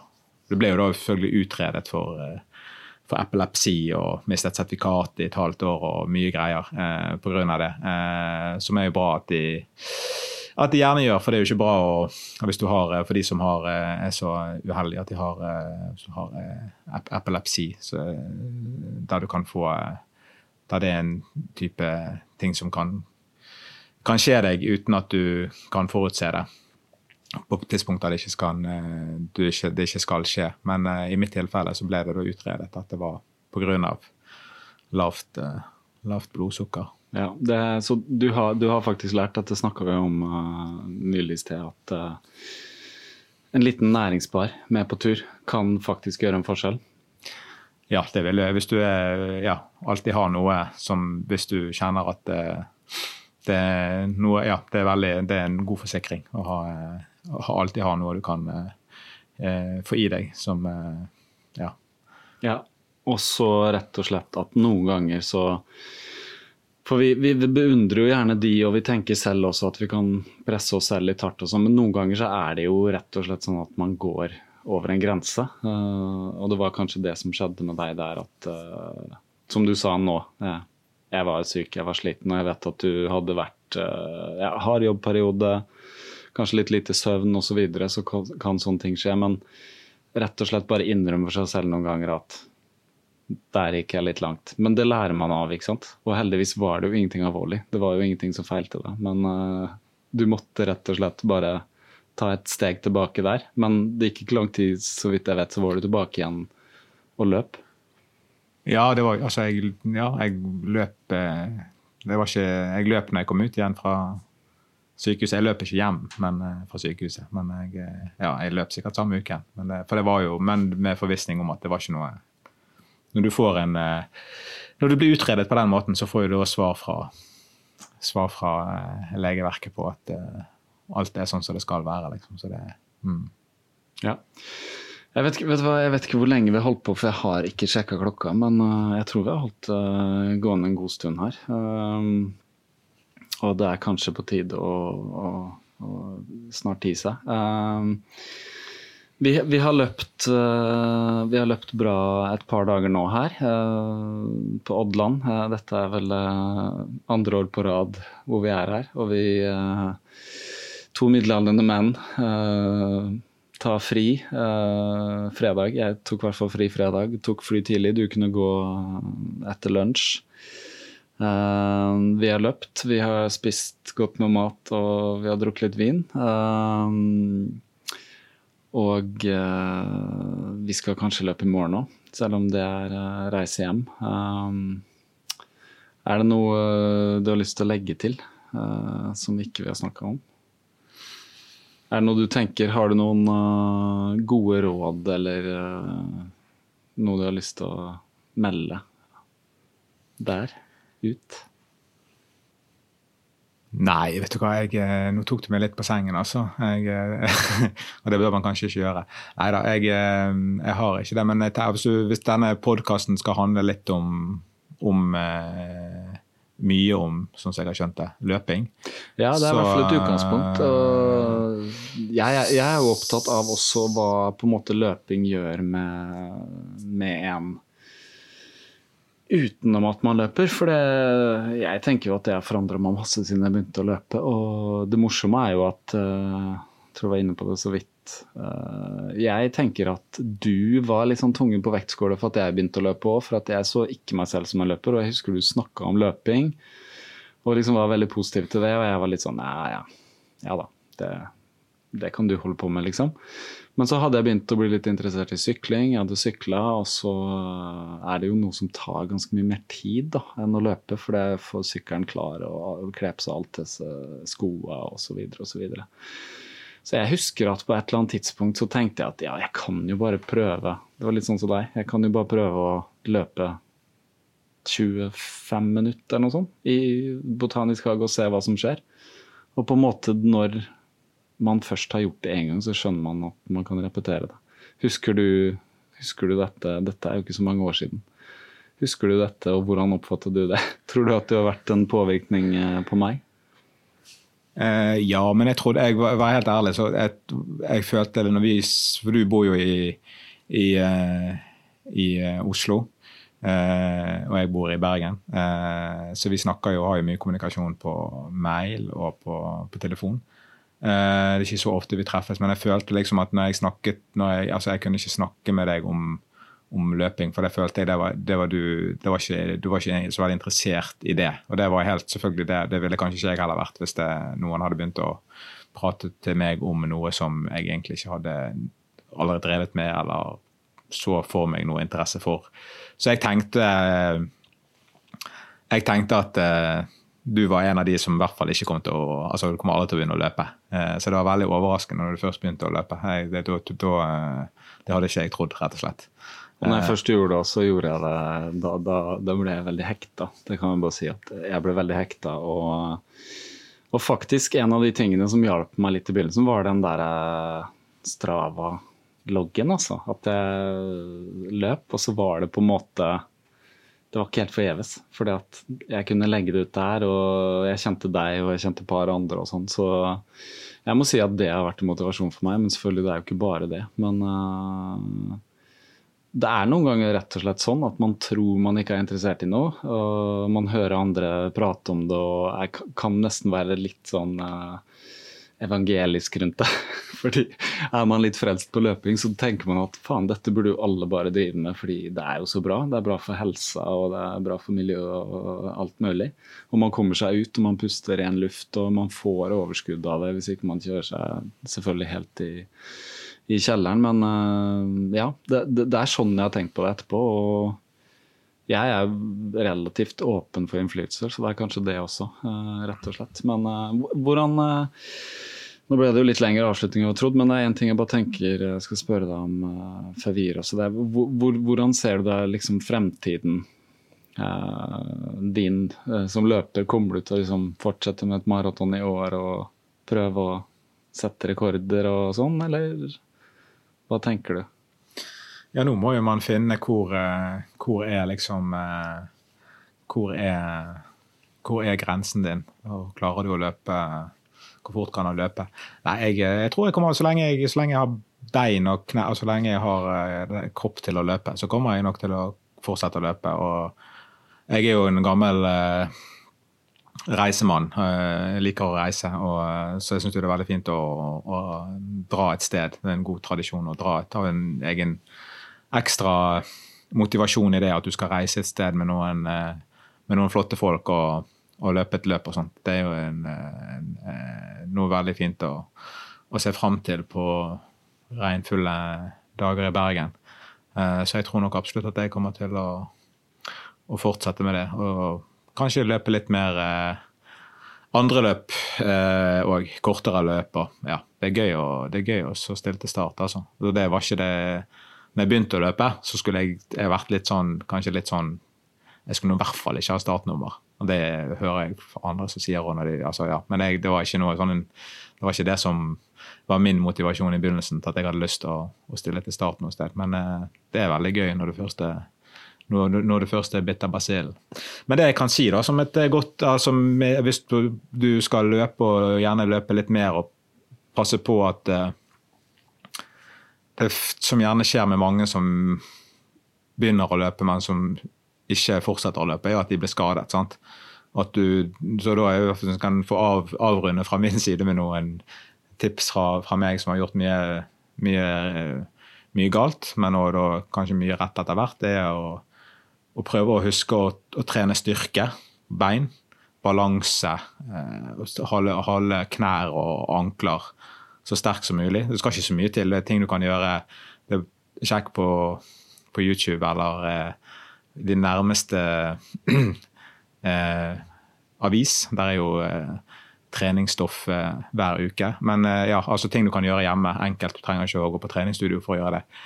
Du ble jo da selvfølgelig utredet for, eh, for epilepsi og mistet sertifikat i et halvt år og mye greier eh, pga. det. Eh, som er jo bra at de, at de gjerne gjør, for det er jo ikke bra å, har, for de som har, eh, er så uheldige at de har, har epilepsi, så, der du kan få Der det er en type ting som kan, kan skje deg uten at du kan forutse det på tidspunkter det ikke, skal, eh, ikke, det ikke skal skje. Men uh, i mitt tilfelle så ble det da utredet at det var pga. Lavt, uh, lavt blodsukker. Ja, det, Så du har, du har, faktisk lært, dette snakka vi om uh, nylig i sted, at uh, en liten næringsbar med på tur kan faktisk gjøre en forskjell? Ja, det vil jeg. Hvis du er, ja, alltid har noe som Hvis du kjenner at det, det, noe, ja, det, er, veldig, det er en god forsikring å ha alltid ha noe du kan eh, få i deg som eh, Ja. ja. Og så rett og slett at noen ganger så For vi, vi, beundrer jo gjerne de, og vi tenker selv også at vi kan presse oss selv litt hardt. og sånn, men noen ganger så er det jo rett og slett sånn at man går over en grense. Uh, og det var kanskje det som skjedde med deg der, at uh, Som du sa nå. Jeg, var syk, jeg var sliten, og jeg vet at du hadde vært uh, ja, hard jobbperiode kanskje litt lite søvn osv., så, videre, så kan, sånne ting skje. Men rett og slett bare innrømme for seg selv noen ganger at der gikk jeg litt langt. Men det lærer man av, ikke sant. Og heldigvis var det jo ingenting alvorlig. Det var jo ingenting som feilte deg. Men uh, du måtte rett og slett bare ta et steg tilbake der. Men det gikk ikke lang tid, så vidt jeg vet, så var du tilbake igjen og løp. Ja, det var, altså jeg, ja, jeg løp eh, det var ikke, Jeg løp når jeg kom ut igjen fra sykehuset. Jeg løp ikke hjem men, eh, fra sykehuset, men jeg, eh, ja, jeg løp sikkert samme uke. Men, for det var jo, men med forvissning om at det var ikke noe Når du får en Når du blir utredet på den måten, så får du da svar fra, svar fra legeverket på at alt er sånn som det skal være. Liksom. Så det, mm. Ja. Jeg vet, vet hva, jeg vet, ikke hvor lenge vi har holdt på, for jeg har ikke sjekka klokka. Men jeg tror vi har holdt uh, gående en god stund her. Um, og det er kanskje på tide å, å, å snart gi seg. Um, vi, vi, har løpt, uh, vi, har løpt bra et par dager nå her, uh, på Oddland. Uh, dette er vel andre år på rad hvor vi er her. Og vi, to middelaldrende menn, tar fri fredag. Jeg tok i hvert fall fri fredag. Tok fly tidlig. Du kunne gå etter lunsj. Uh, vi har løpt, vi har spist godt med mat og vi har drukket litt vin. Uh, og uh, vi skal kanskje løpe i morgen òg, selv om det er reise hjem. er det noe du har lyst til å legge til som ikke vi har snakka om? Er det noe du tenker, Har du noen gode råd eller noe du har lyst til å melde der? ut? Nei, vet du hva. Jeg, eh, nå tok du meg litt på sengen, altså. Jeg, og det bør man kanskje ikke gjøre. Nei da, jeg, jeg, har ikke det. Men hvis denne podkasten skal handle litt om, om eh, mye om, sånn som jeg har skjønt det, løping Ja, det er i hvert fall et utgangspunkt. Jeg, jeg, er jo opptatt av også hva på en måte løping gjør med, med en utenom at man løper. For det, jeg tenker jo at det har forandra meg masse siden jeg begynte å løpe. Og det morsomme er jo at uh, tror jeg var inne på det så vidt. Uh, jeg tenker at du var litt sånn tungen på vektskåla for at jeg begynte å løpe òg. For at jeg så ikke meg selv som en løper. Og jeg husker du snakka om løping og liksom var veldig positiv til det. Og jeg var litt sånn ja, ja, ja da. Det, det kan du holde på med, liksom. Men så hadde jeg begynt å bli litt interessert i sykling. Jeg hadde sykla, og så er det jo noe som tar ganske mye mer tid da, enn å løpe. For det får sykkelen klar og kle på seg alt disse skoa osv. Så, videre, og så. Så jeg husker at på et eller annet tidspunkt så tenkte jeg at ja, jeg kan jo bare prøve. Det var litt sånn som deg. Jeg kan jo bare prøve å løpe 25 minutter eller noe sånt i Botanisk hage og se hva som skjer. Og på en måte når man først har gjort det én gang, så skjønner man at man kan repetere det. Husker du, husker du dette? Dette er jo ikke så mange år siden. Husker du dette, og hvordan oppfattet du det? Tror du at det har vært en påvirkning eh, på meg? Eh, ja, men jeg trodde Jeg var, helt ærlig, så jeg, jeg, følte det når vi For du bor jo i, i, uh, i uh, Oslo. Uh, og jeg bor i Bergen. så vi snakker jo, har jo mye kommunikasjon på mail og på, på telefon. det er ikke så ofte vi treffes, men jeg følte liksom at når jeg snakket når jeg, altså jeg kunne ikke snakke med deg om om løping, for det følte jeg det var, det var du, det var ikke, du var ikke så veldig interessert i det. Og det var helt selvfølgelig det, det ville kanskje ikke jeg heller vært hvis det, noen hadde begynt å prate til meg om noe som jeg egentlig ikke hadde allerede drevet med eller så for meg noe interesse for. Så jeg tenkte jeg tenkte at uh, du var en av de som i hvert fall ikke kom til å altså du kommer aldri til å begynne å løpe. Uh, så det var veldig overraskende når du først begynte å løpe. Jeg, det, da, da, uh, det hadde ikke jeg trodd, rett og slett. Og når jeg eh. først gjorde det, så gjorde jeg det da, da, da ble jeg veldig hekta. Det kan jeg bare si at jeg ble veldig hekta. Og, og faktisk en av de tingene som hjalp meg litt i begynnelsen, var den der eh, Strava-loggen, altså. At jeg løp, og så var det på en måte det var ikke helt forgjeves. Fordi at jeg kunne legge det ut der, og jeg kjente deg og jeg kjente et par andre og sånn. Så jeg må si at det har vært en motivasjon for meg. Men selvfølgelig det er jo ikke bare det. Men uh, det er noen ganger rett og slett sånn at man tror man ikke er interessert i noe. og Man hører andre prate om det og jeg kan nesten være litt sånn uh, evangelisk rundt det. fordi er man litt frelst på løping, så tenker man at faen, dette burde jo alle bare drive med fordi det er jo så bra. Det er bra for helsa og det er bra for miljøet og alt mulig. Og man kommer seg ut og man puster ren luft og man får overskudd av det hvis ikke man kjører seg selvfølgelig helt i i kjelleren. Men uh, ja, det, det, det, er sånn jeg har tenkt på det etterpå. Og jeg er relativt åpen for innflytelser, så det er kanskje det også, uh, rett og slett. Men uh, hvordan Nå ble det jo litt lengre avslutning enn jeg trodd, men det er én ting jeg bare tenker jeg skal spørre deg om før vi gir oss. Hvor, hvordan ser du deg liksom fremtiden din som løper? Kommer du til å liksom fortsette med et maraton i år og prøve å sette rekorder og sånn, eller? Hva tenker du? Ja, nå må jo man finne hvor, eh, hvor er liksom eh, hvor er, hvor er grensen din? Og klarer du å løpe? Hvor fort kan du løpe? Nei, jeg, jeg tror jeg kommer så lenge jeg, så lenge jeg har bein og knær, og så lenge jeg har eh, kropp til å løpe, så kommer jeg nok til å fortsette å løpe. Og jeg er jo en gammel reisemann. Jeg eh, liker å reise, og, eh, så jeg syns det er veldig fint å, å, dra et sted. Det er en god tradisjon å dra. Ta en egen ekstra motivasjon i det at du skal reise et sted med noen, eh, med noen flotte folk og, og, løpe et løp og sånt. Det er jo en, en, noe veldig fint å, å se fram til på regnfulle dager i Bergen. Så jeg tror nok absolutt at jeg kommer til å, å fortsette med det. og kanskje løpe litt mer eh, andre løp og Eh, kortere løp. Og, ja, det er gøy å, det er gøy å stille til start. altså. Det var ikke det når jeg begynte å løpe, så skulle jeg, jeg vært litt sånn, kanskje litt sånn Jeg skulle i hvert fall ikke ha startnummer. Og Det hører jeg andre som sier de, altså, ja. Men jeg, det, var ikke noe sånn, det var ikke det som var min motivasjon i begynnelsen til at jeg hadde lyst til å, å stille til start noe sted. Men eh, det er veldig gøy når du først er når, det først er bitt av basillen. Men det jeg kan si, da, som et eh, godt altså, Hvis du skal løpe, og gjerne løpe litt mer, og passe på at uh, Det som gjerne skjer med mange som begynner å løpe, men som ikke fortsetter å løpe, er at de blir skadet. sant? At du, så da jeg kan få av, avrunde fra min side med noen tips fra, fra meg som har gjort mye, mye, mye galt, men også kanskje mye rett etter hvert, det er å og prøve å huske å, å trene styrke, bein, balanse, eh, holde, holde, knær og ankler så sterk som mulig. Det skal ikke så mye til. Det er ting du kan gjøre. Det er Sjekk på, på YouTube eller eh, din nærmeste eh, avis. Der er jo eh, treningsstoff eh, hver uke. Men eh, ja, altså ting du kan gjøre hjemme. Enkelt. Du trenger ikke å gå på treningsstudio for å gjøre det.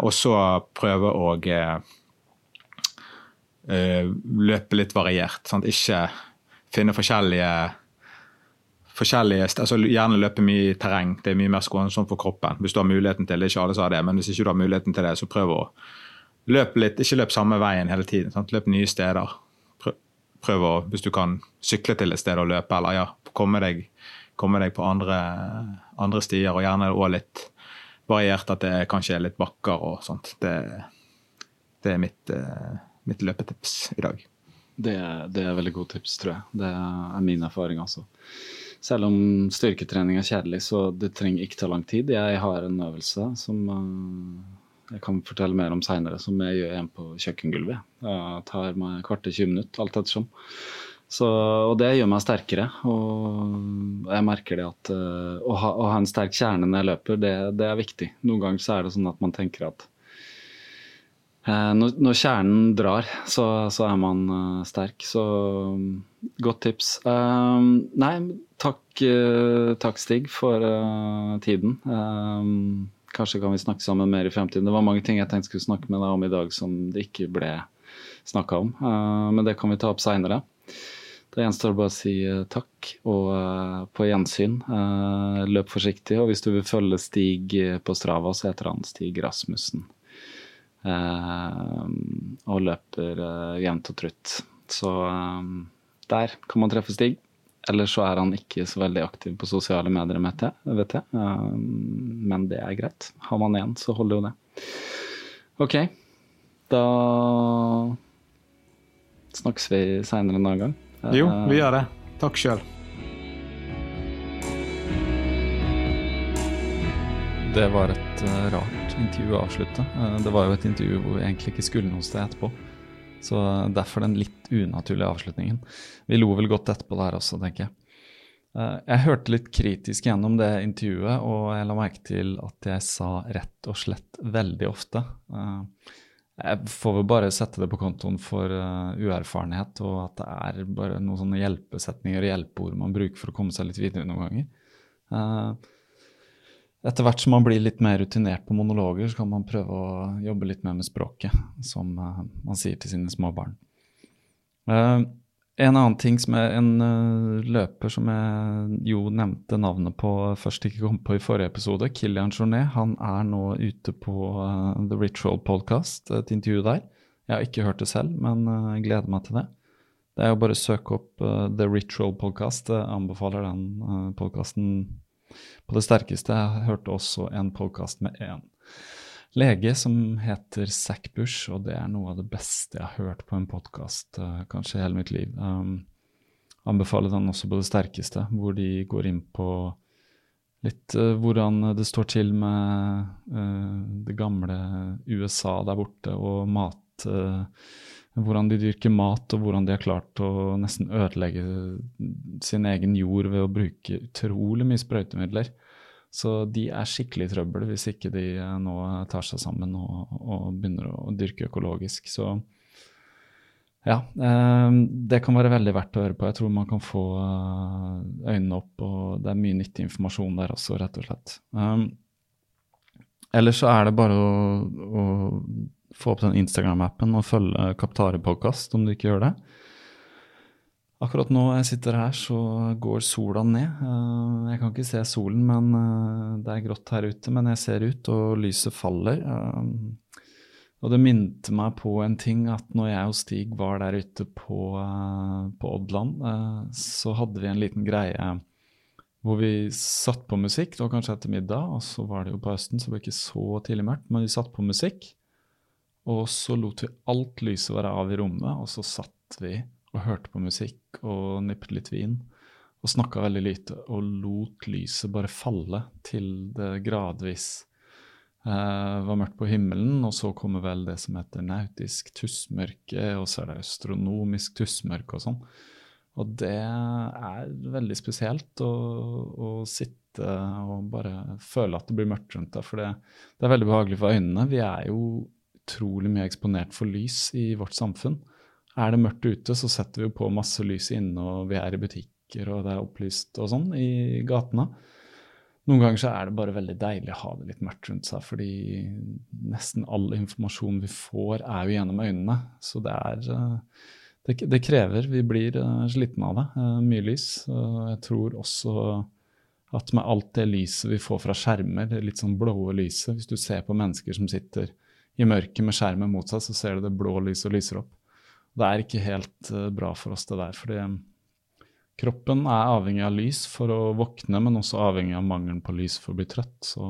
og så prøve å løpe litt variert. Sant? Ikke finne forskjellige forskjellige, altså Gjerne løpe mye i terreng. Det er mye mer skånsomt for kroppen. Hvis du har muligheten til det. Ikke alle har det, men hvis ikke du har muligheten til det, så prøv å løpe litt. Ikke løp samme veien hele tiden. Sant? Løp nye steder. Prøv, prøv å, hvis du kan sykle til et sted og løpe, eller ja, komme deg, komme deg på andre, andre stier. Og gjerne òg litt variert, at det kanskje er litt bakker og sånt. Det, det er mitt, uh, mitt løpetips i dag. Det, det er veldig godt tips, tror jeg. Det er min erfaring, altså. Selv om styrketrening er kjedelig, så det trenger ikke ta lang tid. Jeg har en øvelse som uh, jeg kan fortelle mer om seinere, som jeg gjør igjen på kjøkkengulvet. Det tar meg kvarter 20 minutter, alt ettersom. Så, og det gjør meg sterkere. Og jeg merker det at uh, å, ha, å, ha, en sterk kjerne når jeg løper, det, det, er viktig. Noen ganger så er det sånn at man tenker at når, når, kjernen drar, så, så er man uh, sterk. Så godt tips. nei, takk, takk, Stig, for tiden. kanskje kan vi snakke sammen mer i fremtiden. Det var mange ting jeg tenkte skulle snakke med deg om i dag som det ikke ble snakka om. men det kan vi ta opp seinere. Da gjenstår det bare å si uh, takk og uh, på gjensyn. Uh, løp forsiktig, og hvis du vil følge Stig på Strava, så heter han Stig Rasmussen. Og løper jevnt og trutt. Så der kan man treffe Stig. Eller så er han ikke så veldig aktiv på sosiale medier, vet jeg. men det er greit. Har man én, så holder jo det. OK. Da snakkes vi seinere en annen gang. Jo, vi gjør det. Takk sjøl. Det var et rart intervju å avslutte. Uh, det var jo et intervju hvor vi egentlig ikke skulle noe sted etterpå. Så derfor den litt unaturlige avslutningen. Vi lo vel godt etterpå der også, tenker jeg. Jeg hørte litt kritisk gjennom det intervjuet, og jeg la merke til at jeg sa rett og slett veldig ofte. Jeg får vel bare sette det på kontoen for uerfarenhet, og at det er bare noen sånne hjelpesetninger og hjelpeord man bruker for å komme seg litt videre noen ganger. Etter hvert som man blir litt mer rutinert på monologer, så kan man prøve å jobbe litt mer med språket, som uh, man sier til sine små barn. Uh, en annen ting som er en uh, løper som jeg jo nevnte navnet på først ikke kom på i forrige episode, Kilian Journet, han er nå ute på The Ritual Podcast, et intervju der. Jeg har ikke hørt det selv, men jeg gleder meg til det. Det er jo bare å søke opp The Ritual Podcast. Jeg anbefaler den uh, podkasten på det sterkeste. Jeg hørte også en podkast med én lege som heter Zack Bush, og det er noe av det beste jeg har hørt på en podkast uh, eh, kanskje hele mitt liv. Um, anbefaler den også på det sterkeste, hvor de går inn på litt uh, hvordan det står til med uh, det gamle USA der borte, og mat Hvordan de dyrker mat, og hvordan de har klart å nesten ødelegge sin egen jord ved å bruke utrolig mye sprøytemidler. Så de er skikkelig i trøbbel hvis ikke de eh, nå tar seg sammen og, og begynner å dyrke økologisk. Så ja, eh, det kan være veldig verdt å høre på. Jeg tror man kan få eh, øynene opp, og det er mye nyttig informasjon der også, rett og slett. Um, ellers så er det bare å, å få opp den Instagram-appen og følge Kaptare-podkast om du ikke gjør det. Akkurat nå jeg sitter her, så går sola ned. Eh, jeg kan ikke se solen, men eh, det er grått her ute. Men jeg ser ut, og lyset faller. Eh, og det minte meg på en ting at når jeg og Stig var der ute på, på Oddland, så hadde vi en liten greie hvor vi satt på musikk. Det var kanskje etter middag, og så var det jo på høsten, så det ble ikke så tidlig mørkt. Men vi satt på musikk, og så lot vi alt lyset være av i rommet, og så satt vi og hørte på musikk og nippet litt vin. Og snakka veldig lite og lot lyset bare falle til det gradvis eh, var mørkt på himmelen. Og så kommer vel det som heter nautisk tussmørke, og så er det astronomisk tussmørke og sånn. Og det er veldig spesielt å, å, sitte og bare føle at det blir mørkt rundt deg, for det, det er veldig behagelig for øynene. Vi er jo utrolig mye eksponert for lys i vårt samfunn. Er det mørkt ute, så setter vi på masse lys inne, og vi er i butikker, og det er opplyst og sånn i gatene. noen ganger så er det bare veldig deilig å ha det litt mørkt rundt seg, fordi nesten all informasjon vi får, er jo gjennom øynene. Så det er uh, det, det, krever. Vi blir uh, slitne av det. Uh, mye lys. jeg tror også at med alt det lyset vi får fra skjermer, litt sånn blå lyset Hvis du ser på mennesker som sitter i mørket med skjermen mot seg, så ser du det blå lyset lyser opp. Det er ikke helt bra for oss, det der. fordi kroppen er avhengig av lys for å våkne, men også avhengig av mangelen på lys for å bli trøtt. Så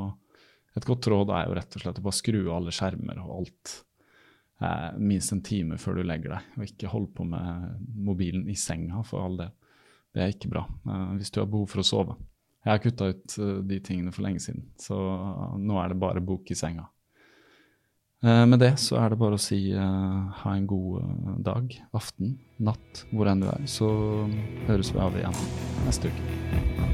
et godt råd er jo rett og slett å bare skru av alle skjermer og alt eh, minst en time før du legger deg, og ikke holde på med mobilen i senga, for all del. Det er ikke bra eh, hvis du har behov for å sove. Jeg har kutta ut uh, de tingene for lenge siden, så nå er det bare bok i senga. Uh, med det så er det bare å si ha en god dag, aften, natt, hvor enn du er. Så høres vi av igjen neste uke.